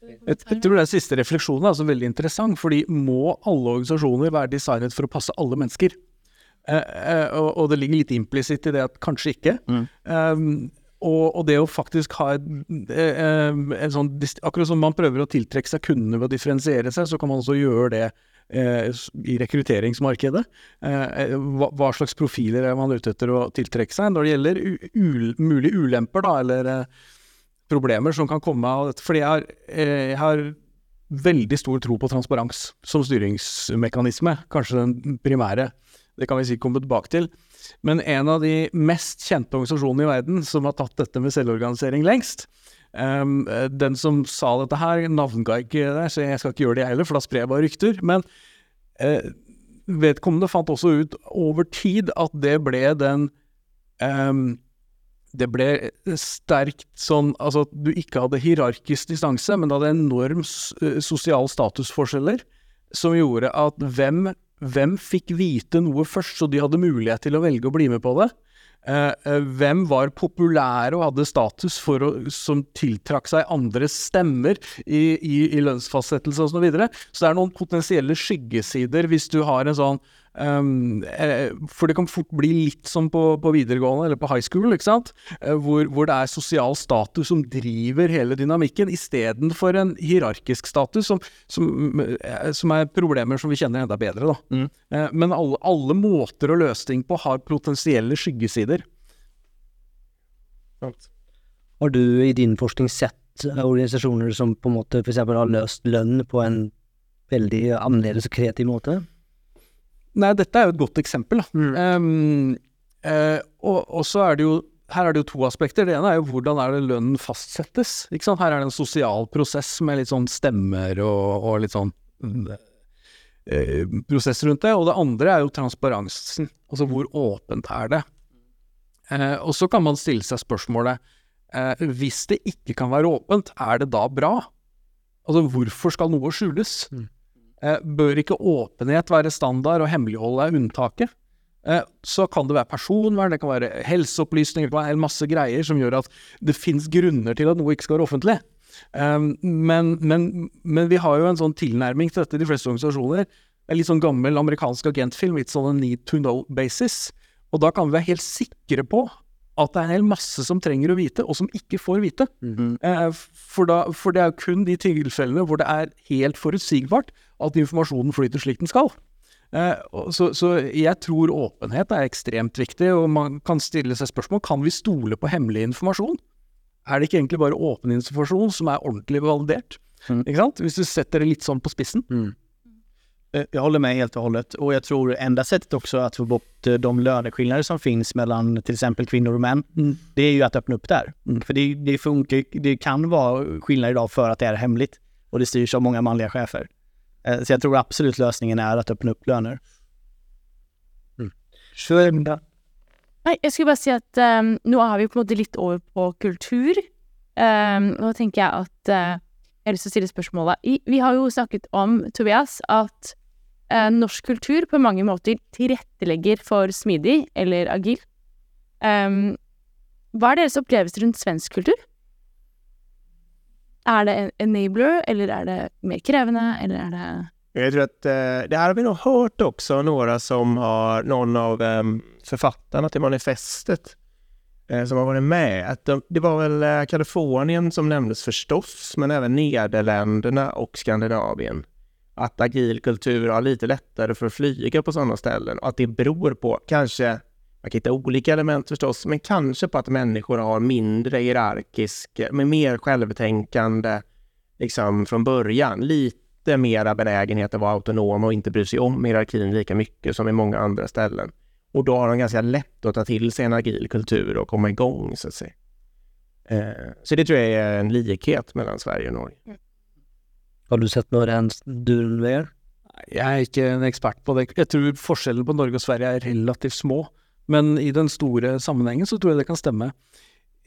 Jeg, jeg tror den siste refleksjonen er altså veldig interessant, fordi må alle organisasjoner være designet for å passe alle mennesker? Eh, eh, og, og det ligger litt implisitt i det at kanskje ikke. Um, og, og det å faktisk ha et, eh, eh, en sånn Akkurat som man prøver å tiltrekke seg kundene ved å differensiere seg, så kan man også gjøre det eh, i rekrutteringsmarkedet. Eh, hva, hva slags profiler er man ute etter å tiltrekke seg? Når det gjelder u, ul, mulige ulemper, da, eller eh, problemer som kan komme av dette. Fordi jeg har, eh, jeg har veldig stor tro på transparens som styringsmekanisme, kanskje den primære. Det kan vi sikkert komme tilbake til. Men en av de mest kjente organisasjonene i verden som har tatt dette med selvorganisering lengst, um, den som sa dette her, navnga ikke det, så jeg skal ikke gjøre det heller, for da sprer jeg bare rykter. Men uh, vedkommende fant også ut over tid at det ble den um, det ble sterkt sånn Altså at du ikke hadde hierarkisk distanse, men det hadde enorm eh, sosial statusforskjeller som gjorde at hvem, hvem fikk vite noe først, så de hadde mulighet til å velge å bli med på det. Eh, eh hvem var populære og hadde status for å, som tiltrakk seg andres stemmer i, i, i lønnsfastsettelse osv. Så, videre. så det er noen potensielle skyggesider hvis du har en sånn eh, For det kan fort bli litt som på, på videregående eller på high school, ikke sant? Eh, hvor, hvor det er sosial status som driver hele dynamikken, istedenfor en hierarkisk status, som, som, eh, som er problemer som vi kjenner enda bedre. Da. Eh, men alle, alle måter å løse ting på har potensielle skyggesider. Har du i din forskning sett organisasjoner som på en måte for eksempel har løst lønn på en veldig annerledes og kreativ måte? Nei, dette er jo et godt eksempel. Da. Ehm, eh, og, og så er det jo her er det jo to aspekter. Det ene er jo hvordan er det lønnen fastsettes. Ikke sant? Her er det en sosial prosess med litt sånn stemmer og, og litt sånn prosess rundt det. Og det andre er jo transparensen. Altså hvor åpent er det? Eh, og så kan man stille seg spørsmålet Hvis det ikke kan være åpent, er det da bra? Altså hvorfor skal noe skjules? Eh, Eh, bør ikke åpenhet være standard og hemmelighold er unntaket? Eh, så kan det være personvern, det kan være helseopplysninger, det kan være en masse greier som gjør at det finnes grunner til at noe ikke skal være offentlig. Eh, men, men, men vi har jo en sånn tilnærming til dette i de fleste organisasjoner. En litt sånn gammel amerikansk agentfilm, litt sånn en need to know basis. Og da kan vi være helt sikre på at det er en hel masse som trenger å vite, og som ikke får vite. Eh, For, da, for det er kun de tilfellene hvor det er helt forutsigbart at informasjonen flyter slik den skal. Eh, så, så jeg tror åpenhet er ekstremt viktig, og man kan stille seg spørsmål kan vi stole på hemmelig informasjon. Er det ikke egentlig bare åpen informasjon som er ordentlig validert? Ikke sant? Hvis du setter det litt sånn på spissen. Eh, Jag håller med helt och hållet. Och jag tror enda sättet också att få bort eh, de löneskillnader som finns mellan till exempel kvinnor och män, det är ju att öppna upp där. För det, det funkar, det kan vara skillnad idag för att det är hemligt och det styrs av många manliga chefer. Eh, Så jag tror absolut lösningen är att öppna upp löner. Nei, jeg skulle bare si at um, nå er vi på en måte litt over på kultur. Um, nå tenker jeg at uh, Jeg har lyst til å stille spørsmålet. I, vi har jo snakket om, Tobias, at Eh, norsk kultur på mange måter tilrettelegger for smidig eller agil. Um, hva er deres opplevelse rundt svensk kultur? Er det en enabler, eller er det mer krevende, eller er det Jag tror att eh, det här har vi nog hört också, några som har, någon av eh, författarna till manifestet eh, som har varit med. Att de, det var väl eh, Kalifornien som nämndes förstås, men även Nederländerna och Skandinavien. Att agil kultur har lite lättare för att flyga på sådana ställen och att det beror på kanske, man kan hitta olika element förstås, men kanske på att människor har mindre hierarkisk, med mer självtänkande liksom från början. Lite mera benägenhet att vara autonom och inte bry sig om hierarkin lika mycket som i många andra ställen. Och då har de ganska lätt att ta till sig en agil kultur och komma igång så att säga. Eh, så det tror jag är en likhet mellan Sverige och Norge. Mm. Har du sett några du Vegard? Jeg er ikke en ekspert på det. Jeg tror forskjellen på Norge og Sverige er relativt små. Men i den store sammenhengen så tror jeg det kan stemme.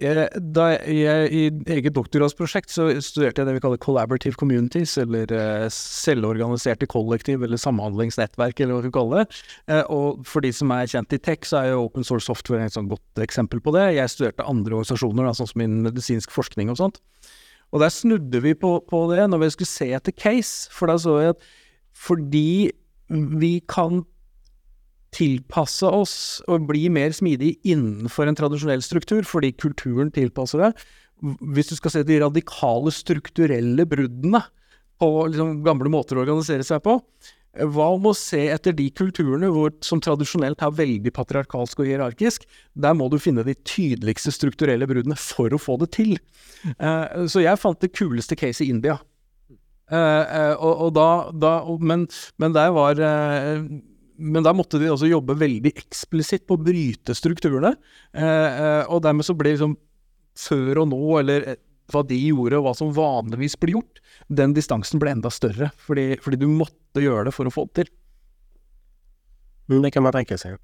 Jeg, da jeg i eget doktorgradsprosjekt så studerte jeg det vi kaller collaborative communities, eller eh, selvorganiserte kollektiv, eller samhandlingsnettverk, eller hva vi kaller det. Eh, og for de som er kjent i tech, så er jo open source software et sånt godt eksempel på det. Jeg studerte andre organisasjoner, da, sånn som innen medisinsk forskning og sånt. Og der snudde vi på, på det når vi skulle se etter case, for da så vi at fordi vi kan tilpasse oss og bli mer smidig innenfor en tradisjonell struktur, fordi kulturen tilpasser det. Hvis du skal se de radikale strukturelle bruddene på liksom, gamle måter å organisere seg på, hva om å se etter de kulturene hvor, som tradisjonelt er veldig patriarkalsk og hierarkisk? Der må du finne de tydeligste strukturelle bruddene for å få det til. Uh, så jeg fant det kuleste caset i India. Uh, uh, og, og, da, da men, men der var men da måtte de også jobbe veldig eksplisitt på å bryte strukturene. og dermed så ble liksom før og nå, eller hva de gjorde, og hva som vanligvis blir gjort, den distansen ble enda større. Fordi, fordi du måtte gjøre det for å få det til. Mm, det kan man tänka sig.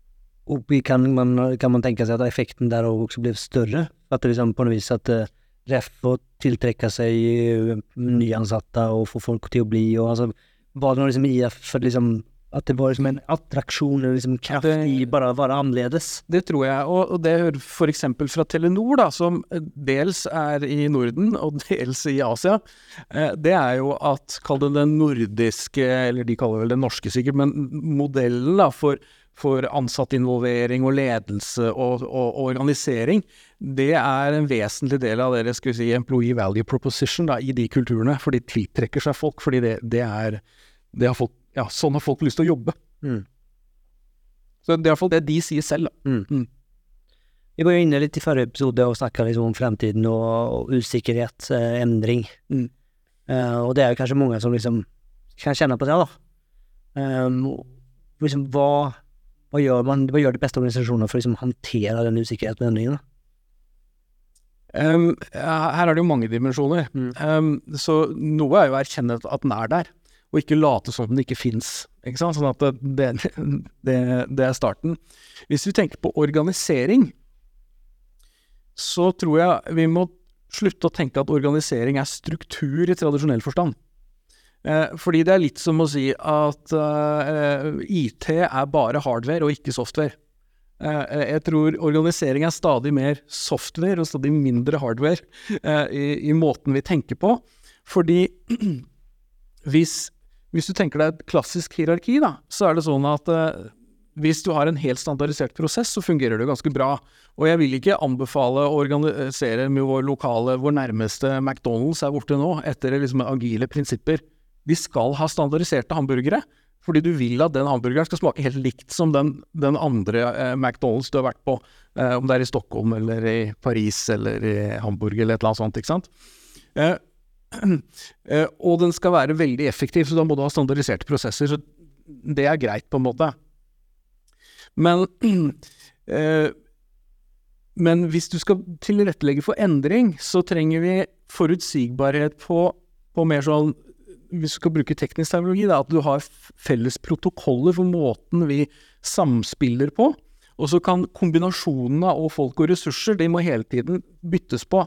Och kan man, kan man tänka sig att effekten där också blev större? Att det liksom på något vis att eh, REF får tillträcka sig eh, nyansatta och få folk till att bli och alltså var det någon liksom IF för liksom At det var liksom en attraksjon eller liksom kraft i bare å være annerledes? Det tror jeg, og, og det hører f.eks. fra Telenor, da, som dels er i Norden og dels i Asia. Eh, det er jo at, kall det den nordiske, eller de kaller vel det norske sikkert, men modellen da, for, for ansattinvolvering og ledelse og, og, og, organisering, det er en vesentlig del av det skal vi si, employee value proposition da, i de kulturene. For de tiltrekker seg folk, fordi det, det er det har folk ja, sånn har folk lyst til å jobbe. Mm. Så det er iallfall det de sier selv. Mm. Mm. Vi var jo inne litt i forrige episode og snakka liksom om fremtiden og, og usikkerhet, eh, endring. Mm. Uh, og det er jo kanskje mange som liksom kan kjenne på det, da. Um, liksom, hva, hva, gjør man, hva gjør de beste organisasjonene for å liksom, håndtere den usikkerheten og endringen? Um, her er det jo mange dimensjoner. Mm. Um, så noe er jo å erkjenne at den er der og ikke late som den ikke fins. Sånn at det, det, det, er starten. Hvis vi tenker på organisering, så tror jeg vi må slutte å tenke at organisering er struktur i tradisjonell forstand. Eh, fordi det er litt som å si at eh, IT er bare hardware og ikke software. Eh, jeg tror organisering er stadig mer software og stadig mindre hardware eh, i, i måten vi tenker på. Fordi hvis hvis du tenker deg et klassisk hierarki, da, så er det sånn at eh, hvis du har en helt standardisert prosess, så fungerer det ganske bra. Og jeg vil ikke anbefale å organisere med vår lokale, vår nærmeste McDonald's er borte nå, etter liksom agile prinsipper. Vi skal ha standardiserte hamburgere, fordi du vil at den hamburgeren skal smake helt likt som den, den andre eh, McDonald's du har vært på, eh, om det er i Stockholm eller i Paris eller i Hamburg eller et eller annet sånt, ikke sant. Eh, Eh, og den skal være veldig effektiv, så da må du ha standardiserte prosesser. Så det er greit, på en måte. Men eh, men hvis du skal tilrettelegge for endring, så trenger vi forutsigbarhet på, på mer sånn Hvis du skal bruke teknisk teknologi, da, at du har felles protokoller for måten vi samspiller på. Og så kan kombinasjonene av folk og ressurser, de må hele tiden byttes på.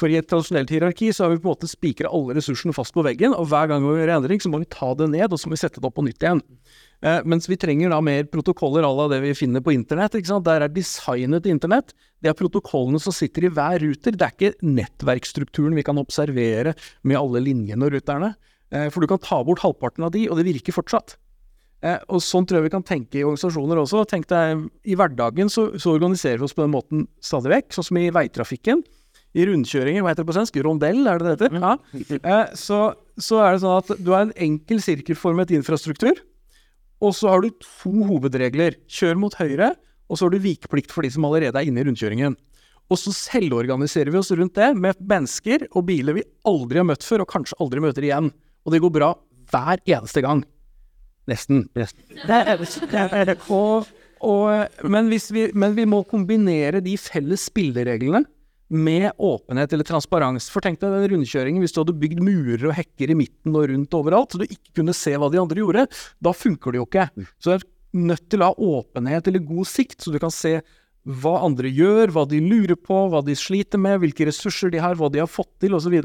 For i et tradisjonelt hierarki så har vi på en måte spikra alle ressursene fast på veggen, og hver gang vi gjør endring, så må vi ta det ned, og så må vi sette det opp på nytt igjen. Eh, mens vi trenger da mer protokoller à la det vi finner på internett. ikke sant? Der er designet internett. Det er protokollene som sitter i hver ruter. Det er ikke nettverksstrukturen vi kan observere med alle linjene og ruterne. Eh, for du kan ta bort halvparten av de, og det virker fortsatt. Eh, og sånn tror jeg vi kan tenke i organisasjoner også. Tenk deg, I hverdagen så, så organiserer vi oss på den måten stadig vekk, sånn som i veitrafikken. I rundkjøringer, hva heter det på svensk? Rondell, er det det heter? Ja. Eh, så, så er det sånn at du har en enkel sirkelformet infrastruktur, og så har du to hovedregler. Kjør mot høyre, og så har du vikeplikt for de som allerede er inne i rundkjøringen. Og så selvorganiserer vi oss rundt det med mennesker og biler vi aldri har møtt før, og kanskje aldri møter igjen. Og det går bra hver eneste gang. Nesten. Og, og, men, vi, men vi må kombinere de felles spillereglene med åpenhet eller transparens. For tenk deg den rundkjøringen, hvis du hadde bygd murer og hekker i midten og rundt overalt, så du ikke kunne se hva de andre gjorde, da funker det jo ikke. Så du er nødt til å ha åpenhet eller god sikt, så du kan se hva andre gjør, hva de lurer på, hva de sliter med, hvilke ressurser de har, hva de har fått til osv.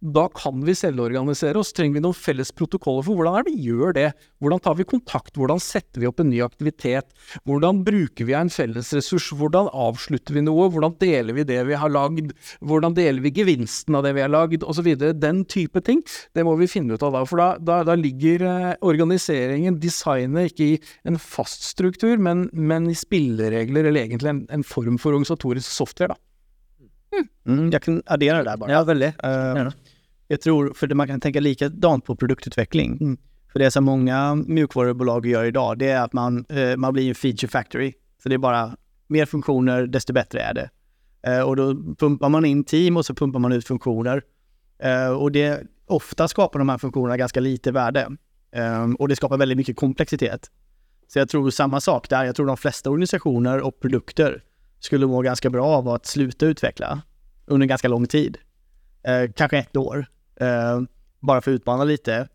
Da kan vi selvorganisere oss. Trenger vi noen felles protokoller for hvordan er det vi gjør det? Hvordan tar vi kontakt? Hvordan setter vi opp en ny aktivitet? Hvordan bruker vi en fellesressurs? Hvordan avslutter vi noe? Hvordan deler vi det vi har lagd? Hvordan deler vi gevinsten av det vi har lagd, osv. Den type ting. Det må vi finne ut av da. For da, da, da ligger eh, organiseringen, designet, ikke i en fast struktur, men, men i spilleregler, eller egentlig en en, form for organisatorisk software. Da. Mm, jag kan addera det där bara. Ja, väldigt. Uh, ja. Jag tror, för man kan tänka likadant på produktutveckling. Mm. För det som många mjukvarubolag gör idag, det är att man, uh, man blir en feature factory. Så det är bara mer funktioner, desto bättre är det. Uh, och då pumpar man in team och så pumpar man ut funktioner. och det, ofta skapar de här funktionerna ganska lite värde. och det skapar väldigt mycket komplexitet. Så jag tror samma sak där. Jag tror de flesta organisationer och produkter skulle må ganska bra av att sluta utveckla under ganska lång tid. Eh, kanske ett år. Eh, bara för att utmana lite.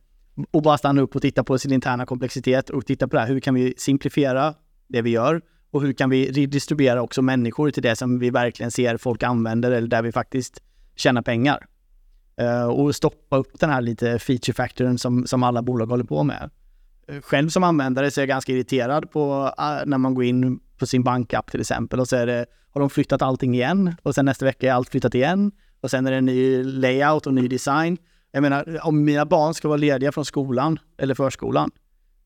Och bara stanna upp och titta på sin interna komplexitet och titta på det här. Hur kan vi simplifiera det vi gör? Och hur kan vi redistribuera också människor till det som vi verkligen ser folk använder eller där vi faktiskt tjänar pengar? Eh, och stoppa upp den här lite feature factorn som, som alla bolag håller på med Eh, själv som användare så är jag ganska irriterad på ah, när man går in på sin bankapp till exempel och så är det, har de flyttat allting igen och sen nästa vecka är allt flyttat igen och sen är det en ny layout och ny design. Jag menar, om mina barn ska vara lediga från skolan eller förskolan,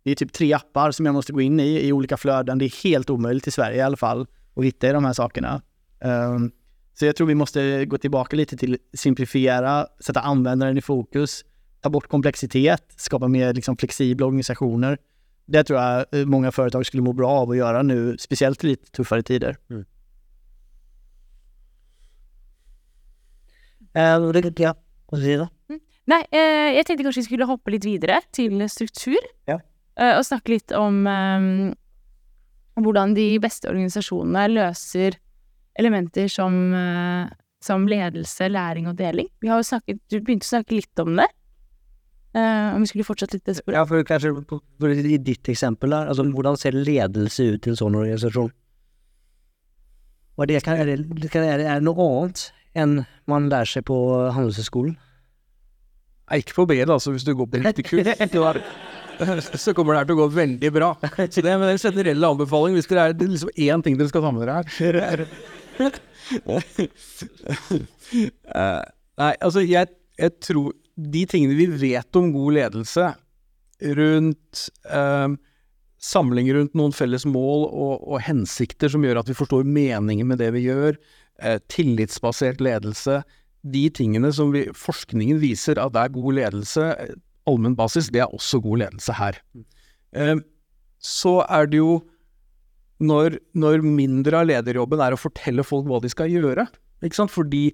det är typ tre appar som jag måste gå in i, i olika flöden. Det är helt omöjligt i Sverige i alla fall att hitta i de här sakerna. Um, så jag tror vi måste gå tillbaka lite till simplifiera, sätta användaren i fokus, ta bort komplexitet, skapa mer liksom, flexibla organisationer. Det tror jag eh, många företag skulle må bra av att göra nu, speciellt i lite tuffare tider. Mm. Uh, ja. Mm. Nei, eh, jeg tenkte kanskje vi skulle hoppe litt videre til struktur. Ja. Eh, og snakke litt om eh, hvordan de beste organisasjonene løser elementer som, eh, som ledelse. Vi har jo snakket, Du begynte å snakke litt om det. Uh, om vi skulle fortsatt litt det sporet. Ja, for kanskje for i ditt eksempel der, altså hvordan ser ledelse ut i en sånn organisasjon? Og det kan, er, det, er, det, er det noe annet enn man lærer seg på Handelshøyskolen? Nei, ikke på B, altså hvis du går på kurs. så kommer det her til å gå veldig bra. Så det er en generelle anbefaling hvis det er liksom én ting dere skal ta med dere her. uh, nei, altså jeg, jeg tror de tingene vi vet om god ledelse, rundt eh, samling rundt noen felles mål og, og, hensikter som gjør at vi forstår meningen med det vi gjør, eh, tillitsbasert ledelse, de tingene som vi, forskningen viser at det er god ledelse, eh, allmenn basis, det er også god ledelse her. Eh, så er det jo når, når mindre av lederjobben er å fortelle folk hva de skal gjøre, ikke sant, fordi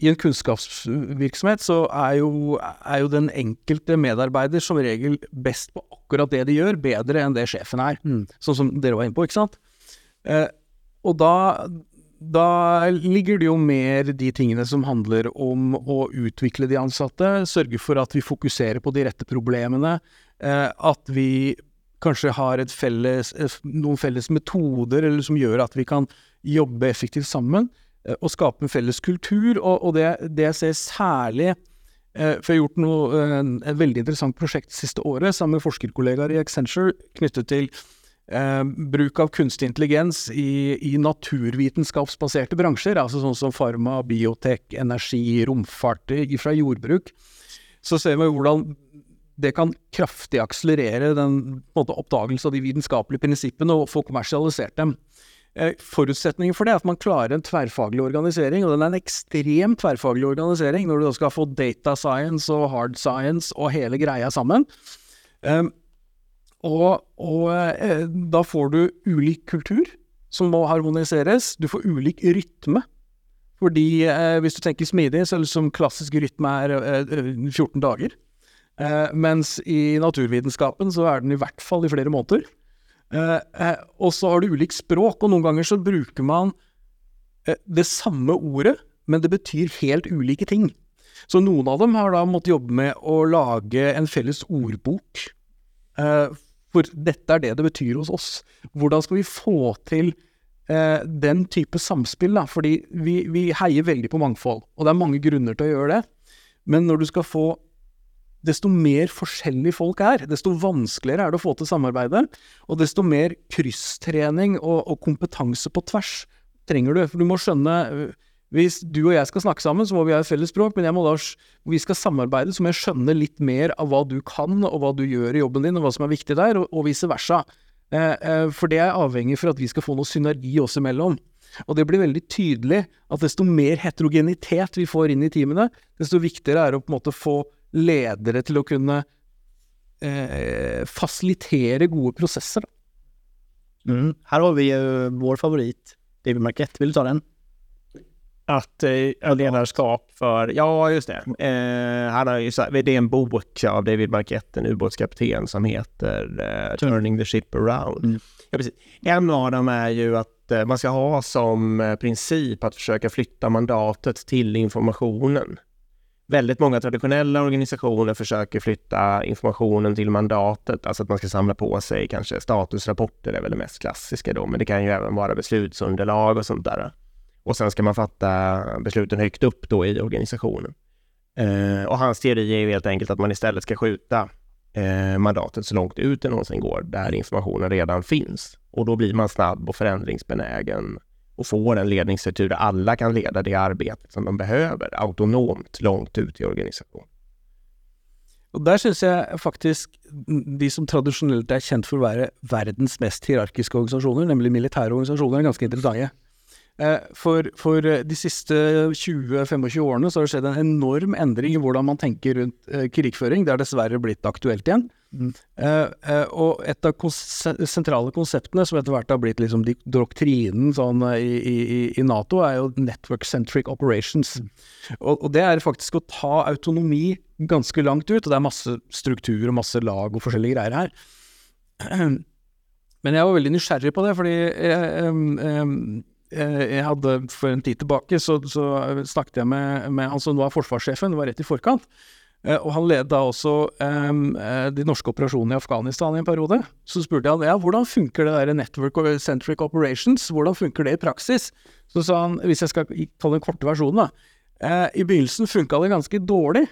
i en kunnskapsvirksomhet så er jo, er jo, den enkelte medarbeider som regel best på akkurat det de gjør, bedre enn det sjefen er. Mm. Sånn som dere var inne på, ikke sant. Eh, og da, da ligger det jo mer de tingene som handler om å utvikle de ansatte, sørge for at vi fokuserer på de rette problemene, eh, at vi kanskje har felles, noen felles metoder eller som gjør at vi kan jobbe effektivt sammen. Eh, å skape en felles kultur. Og, og det, det, jeg ser særlig eh, For jeg har gjort noe, en, veldig interessant prosjekt siste året sammen med forskerkollegaer i Accenture knyttet til eh, bruk av kunstig intelligens i, i, naturvitenskapsbaserte bransjer. Altså sånn som farma, biotek, energi, romfart fra jordbruk. Så ser vi hvordan det kan kraftig akselerere den på en måte, oppdagelse av de vitenskapelige prinsippene og få kommersialisert dem. Förutsättningen forutsetningen for det er at man klarer en tverrfaglig organisering, og den er en extrem tverrfaglig organisering når du da skal få data science og hard science og hele greia sammen. Eh, og og eh, da får du ulik kultur som må harmoniseres. Du får ulik rytme. Fordi eh, hvis du tenker smidig, så er liksom klassisk rytme er eh, eh 14 dager. Eh, mens i naturvitenskapen så er den i hvert fall i flere måneder. Eh, eh, og så har du ulikt språk, og noen ganger så bruker man eh, det samme ordet, men det betyr helt ulike ting. Så noen av dem har da måttet jobbe med å lage en felles ordbok. For dette er det det betyr hos oss. Hvordan skal vi få til den type samspill, da? Fordi vi, vi heier veldig på mangfold, og det er mange grunner til å gjøre det. Men når du skal få Desto mer forskjellige folk er, desto vanskeligere er det å få til samarbeidet. Og desto mer krysstrening og, og kompetanse på tvers trenger du. For du må skjønne øh, Hvis du og jeg skal snakke sammen, så må vi ha et felles språk, men jeg må da, vi skal samarbeide, så må jeg skjønne litt mer av hva du kan, og hva du gjør i jobben din, og hva som er viktig der, og, og vice versa. Eh, eh, for det er avhengig for at vi skal få noe synergi oss imellom. Og det blir veldig tydelig at desto mer heterogenitet vi får inn i teamene, desto viktigere er det å på en måte få ledere til å kunne eh, fasilitere gode prosesser. Mm. Här har vi ju vår favorit, David Marquette. Vill du ta den? Att eh, ledarskap för, ja just det. Eh, ju, så- det är en bok av David Marquette, en ubåtskapten som heter eh, Turning the Ship Around. Mm. Ja, precis. En av dem är ju att eh, man ska ha som eh, princip att försöka flytta mandatet till informationen. Väldigt många traditionella organisationer försöker flytta informationen till mandatet, alltså att man ska samla på sig kanske statusrapporter är väl det mest klassiska då, men det kan ju även vara beslutsunderlag och sånt där. Och sen ska man fatta besluten högt upp då i organisationen. Eh, och hans teori är ju helt enkelt att man istället ska skjuta eh, mandatet så långt ut det någonsin går, där informationen redan finns. Och då blir man snabb och förändringsbenägen och får en ledningsstruktur där alla kan leda det arbetet som de behöver autonomt långt ut i organisationen. Och där syns jag faktiskt de som traditionellt är kjent för att vara världens mest hierarkiska organisationer, nämligen militära organisationer, är ganska intressanta. Eh, for, for de siste 20-25 årene så har det skjedd en enorm endring i hvordan man tenker rundt eh, krigföring. krigføring. Det har dessverre blitt aktuelt igjen. Mm. Eh, eh, og et av sentrale konseptene som etter hvert har blitt liksom doktrinen sånn, eh, i, i, i Nato, er jo network-centric operations. Og, og det er faktisk å ta autonomi ganske langt ut, og det er masse struktur og masse lag og forskjellige greier her. Men jeg var veldig nysgjerrig på det, fordi jeg, eh, jeg hadde for en tid tilbake så, så snakket jeg med, med han som nå er forsvarssjefen, det var rett i forkant. Eh, og han leda også um, de norske operasjonene i Afghanistan i en periode. Så spurte jeg han ja, hvordan funker det der network centric operations, hvordan funker det i praksis? Så sa han, hvis jeg skal ta den korte versjonen da, Uh, i begynnelsen funka det ganske dårlig.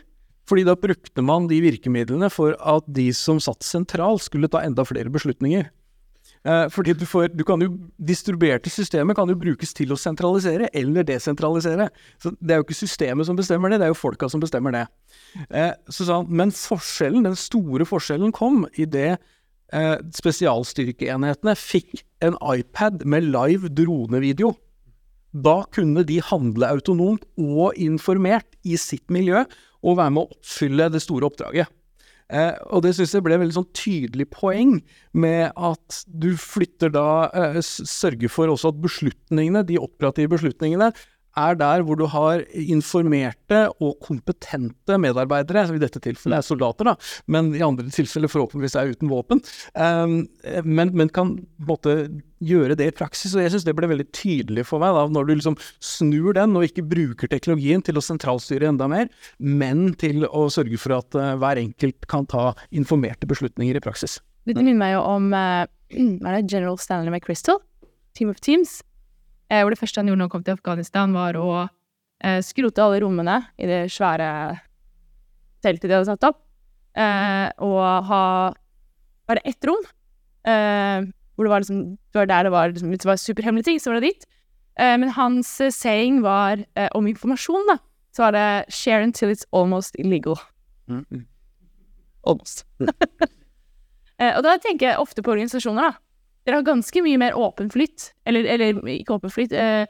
Fordi da brukte man de virkemidlene for at de som satt sentralt, skulle ta enda flere beslutninger. Eh, fordi du, får, du kan jo Distribuerte systemer kan jo brukes til å sentralisere eller desentralisere. Så Det er jo ikke systemet som bestemmer det, det er jo folka som bestemmer det. Eh, så sa han, Men forskjellen, den store forskjellen kom idet eh, spesialstyrkeenhetene fikk en iPad med live dronevideo. Da kunne de handle autonomt og informert i sitt miljø og være med å oppfylle det store oppdraget. Eh, og det syns jeg ble et veldig sånn tydelig poeng med at du flytter da eh, Sørger for også at beslutningene, de operative beslutningene, er der hvor du har informerte og kompetente medarbeidere, som i dette tilfellet er soldater, da, men i andre tilfeller forhåpentligvis er uten våpen, um, men, men kan måtte, gjøre det i praksis. Og jeg syns det ble veldig tydelig for meg, da, når du liksom snur den og ikke bruker teknologien til å sentralstyre enda mer, men til å sørge for at uh, hver enkelt kan ta informerte beslutninger i praksis. Dette minner meg jo om uh, General Stanley McChrystal, Team of Teams. Eh, det første han gjorde når han kom til Afghanistan, var å eh, skrote alle rommene i det svære teltet de hadde satt opp, eh, og ha bare ett rom. Eh, hvor det var liksom Det var der det var liksom, det var superhemmelige ting, så var det dit. Eh, men hans eh, saying var om informasjon, da. Så var det 'share until it's almost illegal'. oss. Eh, og da tenker jeg ofte på organisasjoner, da. Dere har ganske mye mer åpen flyt, eller, eller ikke åpen flyt, eh,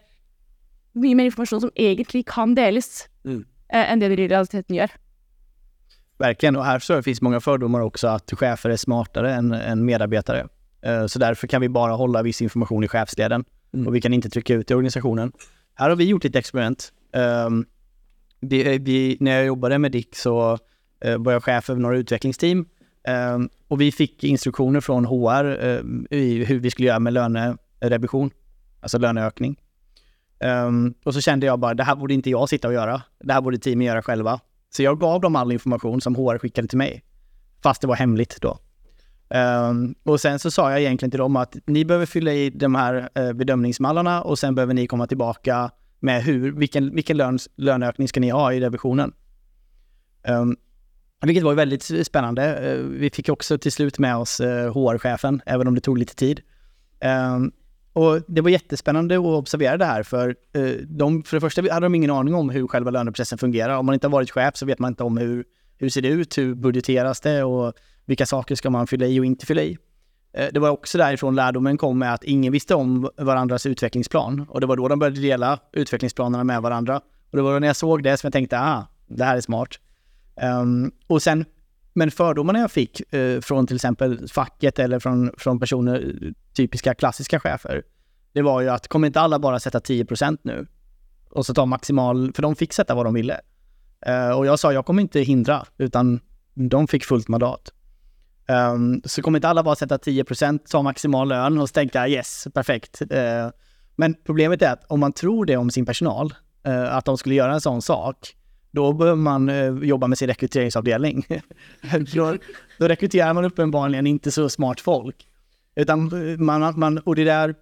mye mer informasjon som egentlig kan deles, Mm. eh, enn det dere i realiteten gjør. Verkligen, och här så finns många fördomar också att chefer är smartare än, än medarbetare. Eh, Så därför kan vi bara hålla viss information i chefsleden och vi kan inte trycka ut i organisationen. Här har vi gjort ett experiment. Ehm, Vi, vi, när jag jobbade med Dick så eh, var jag chef över några utvecklingsteam Ehm, och vi fick instruktioner från HR eh, i hur vi skulle göra med lönerevision, alltså löneökning. Ehm, och så kände jag bara, det här borde inte jag sitta och göra. Det här borde teamen göra själva. Så jag gav dem all information som HR skickade till mig. Fast det var hemligt då. Ehm, och sen så sa jag egentligen till dem att ni behöver fylla i de här eh, bedömningsmallarna och sen behöver ni komma tillbaka med hur, vilken, vilken lön, löneökning ska ni ha i revisionen. Um, vilket var väldigt spännande. Eh, vi fick också till slut med oss eh, HR-chefen, även om det tog lite tid. Ehm, och det var jättespännande att observera det här, för eh, de, för det första hade de ingen aning om hur själva löneprocessen fungerar. Om man inte har varit chef så vet man inte om hur, hur ser det ut, hur budgeteras det och vilka saker ska man fylla i och inte fylla i. Det var också därifrån lärdomen kom med att ingen visste om varandras utvecklingsplan. Och det var då de började dela utvecklingsplanerna med varandra. Och det var då när jag såg det som jag tänkte, ah, det här är smart. Um, och sen, men fördomarna jag fick uh, från till exempel facket eller från, från personer, typiska klassiska chefer, det var ju att kommer inte alla bara sätta 10% nu? Och så ta maximal, för de fick sätta vad de ville. Uh, och jag sa, jag kommer inte hindra, utan de fick fullt mandat. Um, så kommer inte alla bara sätta 10% ta maximal lön och tänka yes, perfekt. Uh, men problemet är att om man tror det om sin personal, att de skulle göra en sån sak, då behöver man eh, jobba med sin rekryteringsavdelning. då, då rekryterar man uppenbarligen inte så smart folk. Utan eh, man, man, och det där,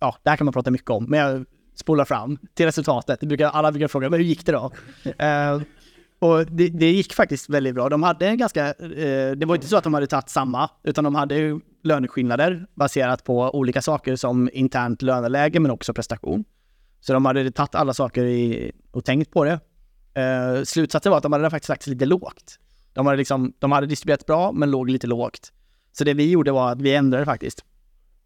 ja, det här kan man prata mycket om, men jag spolar fram till resultatet. Det brukar, alla brukar fråga, men hur gick det då? Eh, och det, det gick faktiskt väldigt bra. De hade en ganska, eh, det var inte så att de hade tagit samma, utan de hade löneskillnader baserat på olika saker som internt löneläge men också prestation. Så de hade tagit alla saker i, och tänkt på det. Eh, slutsatsen var att de hade faktiskt lagt sig lite lågt. De hade, liksom, de hade distribuerat bra men låg lite lågt. Så det vi gjorde var att vi ändrade faktiskt.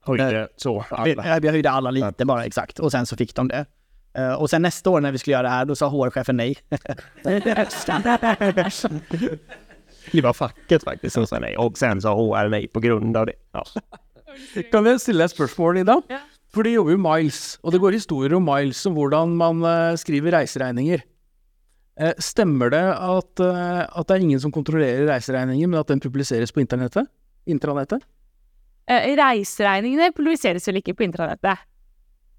Höjde så. Vi, Alla. ja, vi höjde alla lite bara exakt och sen så fick de det. Eh, och sen nästa år när vi skulle göra det här, då sa HR-chefen nej. Det var facket faktiskt som sa nej. Och sen sa HR nej på grund av det. Ja. Kan jeg stille et spørsmål, Ida? Ja. For det jobber jo Miles, og det går historier om Miles om hvordan man eh, skriver reiseregninger. Eh, stemmer det at, eh, at det er ingen som kontrollerer reiseregninger, men at den publiseres på internettet? Intranettet? Eh, reiseregningene publiseres vel ikke på intranettet.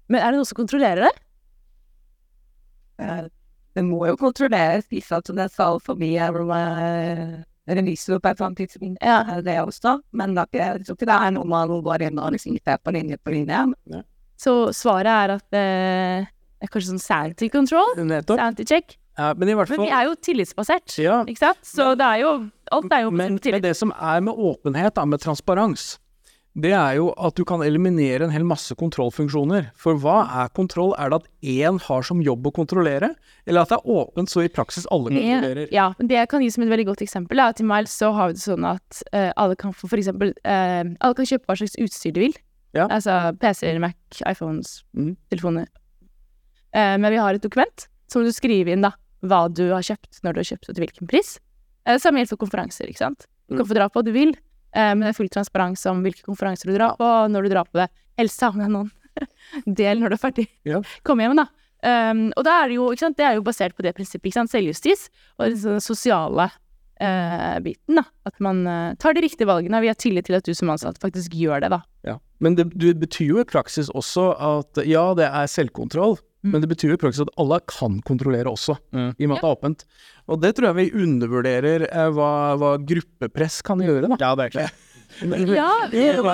Men er det noen som kontrollerer det? Det må jo kontrolleres hvis at det skal forbi en revisor på et eller annet tidspunkt. Ja. Det også. Men det er jeg tror ikke det er noe man går inn og liksom ser på linje på linje. Så svaret er at eh, det er kanskje sånn sanity control? Sanity check? Ja, men Men vi er jo tillitsbasert, Ja. ikke sant? Så det er jo Alt er jo Men, på men tillit. det som er med åpenhet, da, med transparens, det er jo at du kan eliminere en hel masse kontrollfunksjoner. For hva er kontroll? Er det at én har som jobb å kontrollere, eller at det er åpent så i praksis alle kontrollerer? Ja, men det jeg kan gi som et veldig godt eksempel, er at i Miles så har vi det sånn at eh, alle kan få for eksempel eh, Alle kan kjøpe hva slags utstyr de vil. Ja. Altså PC-er, Mac, iPhones, Mhm. telefoner. Eh, men vi har et dokument som du skriver inn da, hva du har kjøpt, når du har kjøpt og til hvilken pris. Eh, samme gjelder for konferanser, ikke sant. Du kan få dra på hva du vil, eh, men det er full transparens om hvilke konferanser du drar på, når du drar på det. Helst ha med noen del når du er ferdig. Ja. Kom hjem, da. Um, er det jo, ikke sant, det er jo basert på det ikke sant, selvjustis, og den sosiale eh, biten, da. At man eh, tar de riktige valgene, vi har tillit til at du som ansatt faktisk gjør det, da. Ja. Men det, det betyr jo i praksis også at ja, det er selvkontroll, Mm. men det betyr jo i praksis at alle kan kontrollere også, Mm. i og med at det er åpent. Og det tror jeg vi undervurderer eh, hva, hva gruppepress kan gjøre, da. Ja, Ja,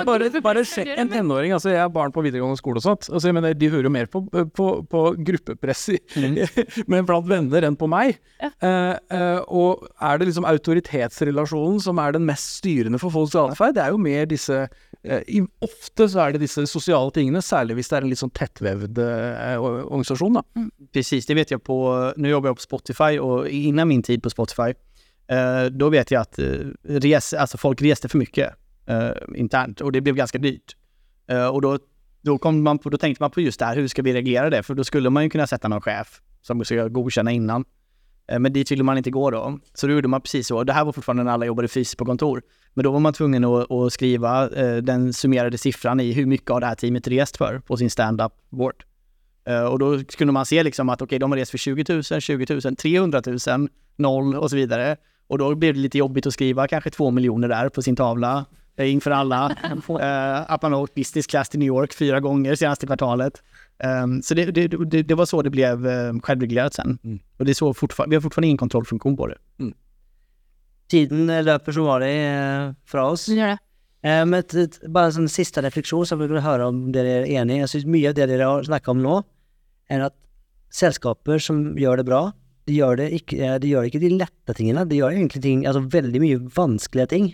bare, bare se en tenåring, altså jeg har barn på videregående skole og sånt, altså jeg mener, de hører jo mer på, på, på gruppepress i, men blant venner enn på meg. Ja. Eh, eh, og er det liksom autoritetsrelasjonen som er den mest styrende for folks atferd? Det er jo mer disse eh, Ofte så er det disse sosiale tingene, særlig hvis det er en litt sånn tettvevd eh, organisasjon, da. Precis, det vet jag på, nu jobbar jag på Spotify och innan min tid på Spotify Eh, då vet jag att eh, res, alltså folk reste för mycket eh, internt och det blev ganska dyrt. Eh, och då, då, kom man på, då tänkte man på just det här, hur ska vi reglera det? För då skulle man ju kunna sätta någon chef som ska godkänna innan. Eh, Men dit ville man inte gå då. Så då gjorde man precis så. Det här var fortfarande när alla jobbade fysiskt på kontor. Men då var man tvungen att, att skriva eh, den summerade siffran i hur mycket har det här teamet rest för på sin stand-up board. Eh, och då kunde man se liksom att okej, de har rest för 20 000, 20 000, 300 000, noll och så vidare. Och då blev det lite jobbigt att skriva kanske två miljoner där på sin tavla inför alla. Uh, up and out business class till New York fyra gånger senaste kvartalet. Um, så det, det, det, det var så det blev uh, självreglerat sen. Mm. Och det är så fortfarande, vi har fortfarande ingen kontrollfunktion på det. Tiden løper som vanlig eh, fra oss. Så gjør det. Eh, Men et, et, bare en sånn siste refleksjon, så vil jeg høre om er enige. Jeg synes mye av det dere har snakket om nå, er at selskaper som gjør det bra, de gjør det eh, de gjør ikke de lette tingene, de gjør egentlig ting, altså veldig mye vanskelige ting.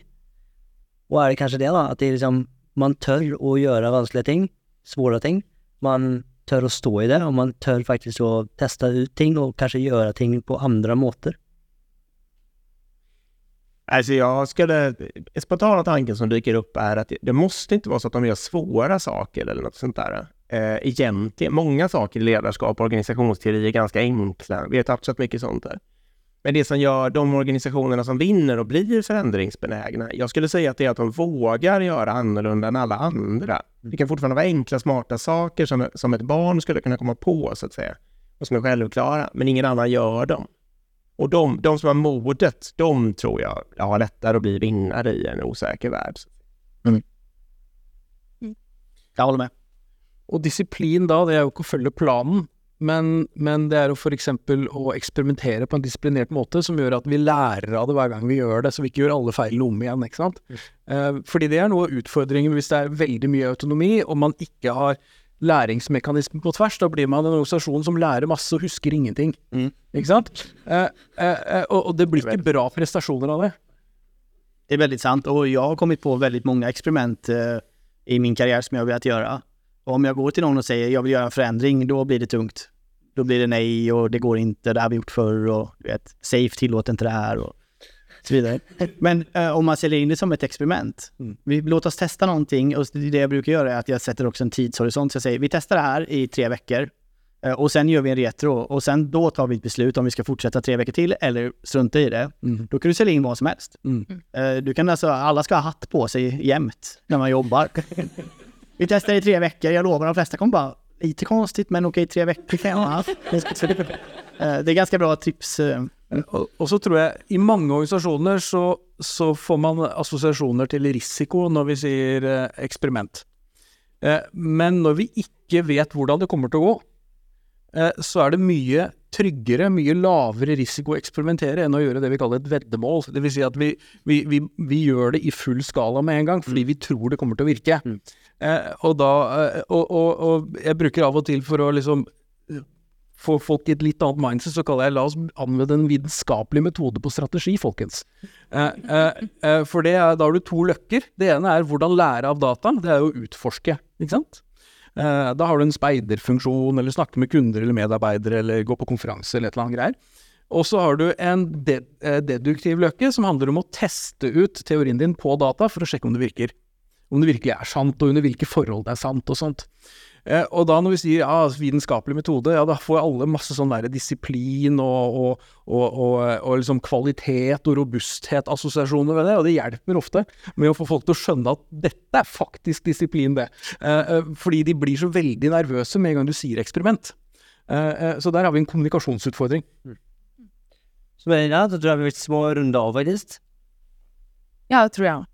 Och är det kanske det då, att det är liksom, man tör att göra vanskliga ting, svåra ting, man tör att stå i det, och man tör faktiskt att testa ut ting, och kanske göra ting på andra måter. Alltså jag skulle, spontana tanken som dyker upp är att det måste inte vara så att de gör svåra saker eller något sånt där. Eh, egentligen, många saker i ledarskap och organisationsteori är ganska enkla. Vi har touchat mycket sånt där. Men det som gör de organisationerna som vinner och blir förändringsbenägna, jag skulle säga att det är att de vågar göra annorlunda än alla andra. Det kan fortfarande vara enkla, smarta saker som, som ett barn skulle kunna komma på, så att säga, och som är självklara, men ingen annan gör dem. Och de, de som har modet, de tror jag har lättare att bli vinnare i en osäker värld. Jag håller med. Og disiplin da, det jo ikke å følge planen, men, men det er jo f.eks. å eksperimentere på en disiplinert måte som gjør at vi lærer av det hver gang vi gjør det, så vi ikke gjør alle feilene om igjen. ikke sant? Eh, fordi det er noe av utfordringen hvis det er veldig mye autonomi, og man ikke har læringsmekanismer på tvers. Da blir man en organisasjon som lærer masse og husker ingenting. Mm. Ikke sant? Eh, eh, eh, og det blir ikke bra prestasjoner av det. Det är väldigt sant och jag har kommit på väldigt många experiment eh, i min karriär som jag har velat göra. Och om jag går till någon och säger jag vill göra en förändring, då blir det tungt. Då blir det nej och det går inte, det har vi gjort förr och du vet, safe tillåter inte det här och så vidare. Men eh, om man säljer in det som ett experiment, vi, låt oss testa någonting och det jag brukar göra är att jag sätter också en tidshorisont. Så jag säger vi testar det här i tre veckor eh, och sen gör vi en retro och sen då tar vi ett beslut om vi ska fortsätta tre veckor till eller strunta i det. Då kan du sälja in vad som helst. Mm. Eh, Du kan alltså, alla ska ha hatt på sig jämt när man jobbar. Vi testar i tre veckor, jag lovar de flesta kommer bara lite konstigt men okej tre veckor kan jag ha eh, Det är ganska bra tips. Eh, mm. eh, och, så tror jag, i många organisationer så, så får man associationer till risiko när vi säger experiment. men när vi inte vet hur det kommer att gå, så är det mycket tryggere, mye lavere risiko å eksperimentere enn å gjøre det vi kaller et veddemål. Det vil si at vi, vi, vi, vi gjør det i full skala med en gang, fordi vi tror det kommer til å virke. Eh, og, da, eh, og, og, og jeg bruker av og til for å liksom eh, få folk i et litt annet mindset, så kaller jeg la oss anvende en vitenskapelig metode på strategi, folkens. Eh, eh, eh, for det er, da har du to løkker. Det ene er hvordan lære av data, det er jo å utforske, ikke sant? Eh, da har du en speiderfunksjon, eller snakke med kunder eller medarbeidere, eller gå på konferanse eller et eller annet greier. Og så har du en de eh, deduktiv løkke som handler om å teste ut teorien din på data for å sjekke om det virker. Om det virkelig er sant, og under hvilke forhold det er sant og sånt. Eh, og da når vi sier ja, vitenskapelig metode, ja da får alle masse sånn der disiplin og, og, og, og, og liksom kvalitet og robusthet assosiasjoner ved det, og det hjelper ofte med å få folk til å skjønne at dette er faktisk disiplin, det. Eh, eh, fordi de blir så veldig nervøse med en gang du sier eksperiment. Eh, eh, så der har vi en kommunikasjonsutfordring. Så med det, så tror jeg vi må runde av faktisk. Ja, det tror jeg òg.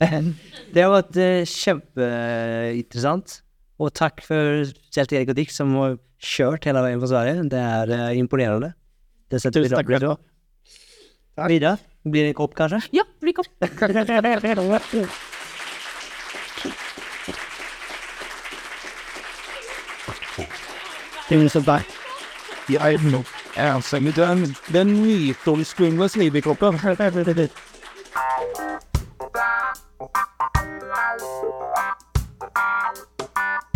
Det har vært eh, kjempeinteressant. Och tack för speciellt Erik och Dick som har kört hela vägen från Sverige. Det är eh, imponerande. Det sätter Tusen tack själv. Frida, blir det en kopp kanske? Ja, det blir kopp. Jag är nog ensam i den, den mytomspunna snibbelkroppen. Thank you.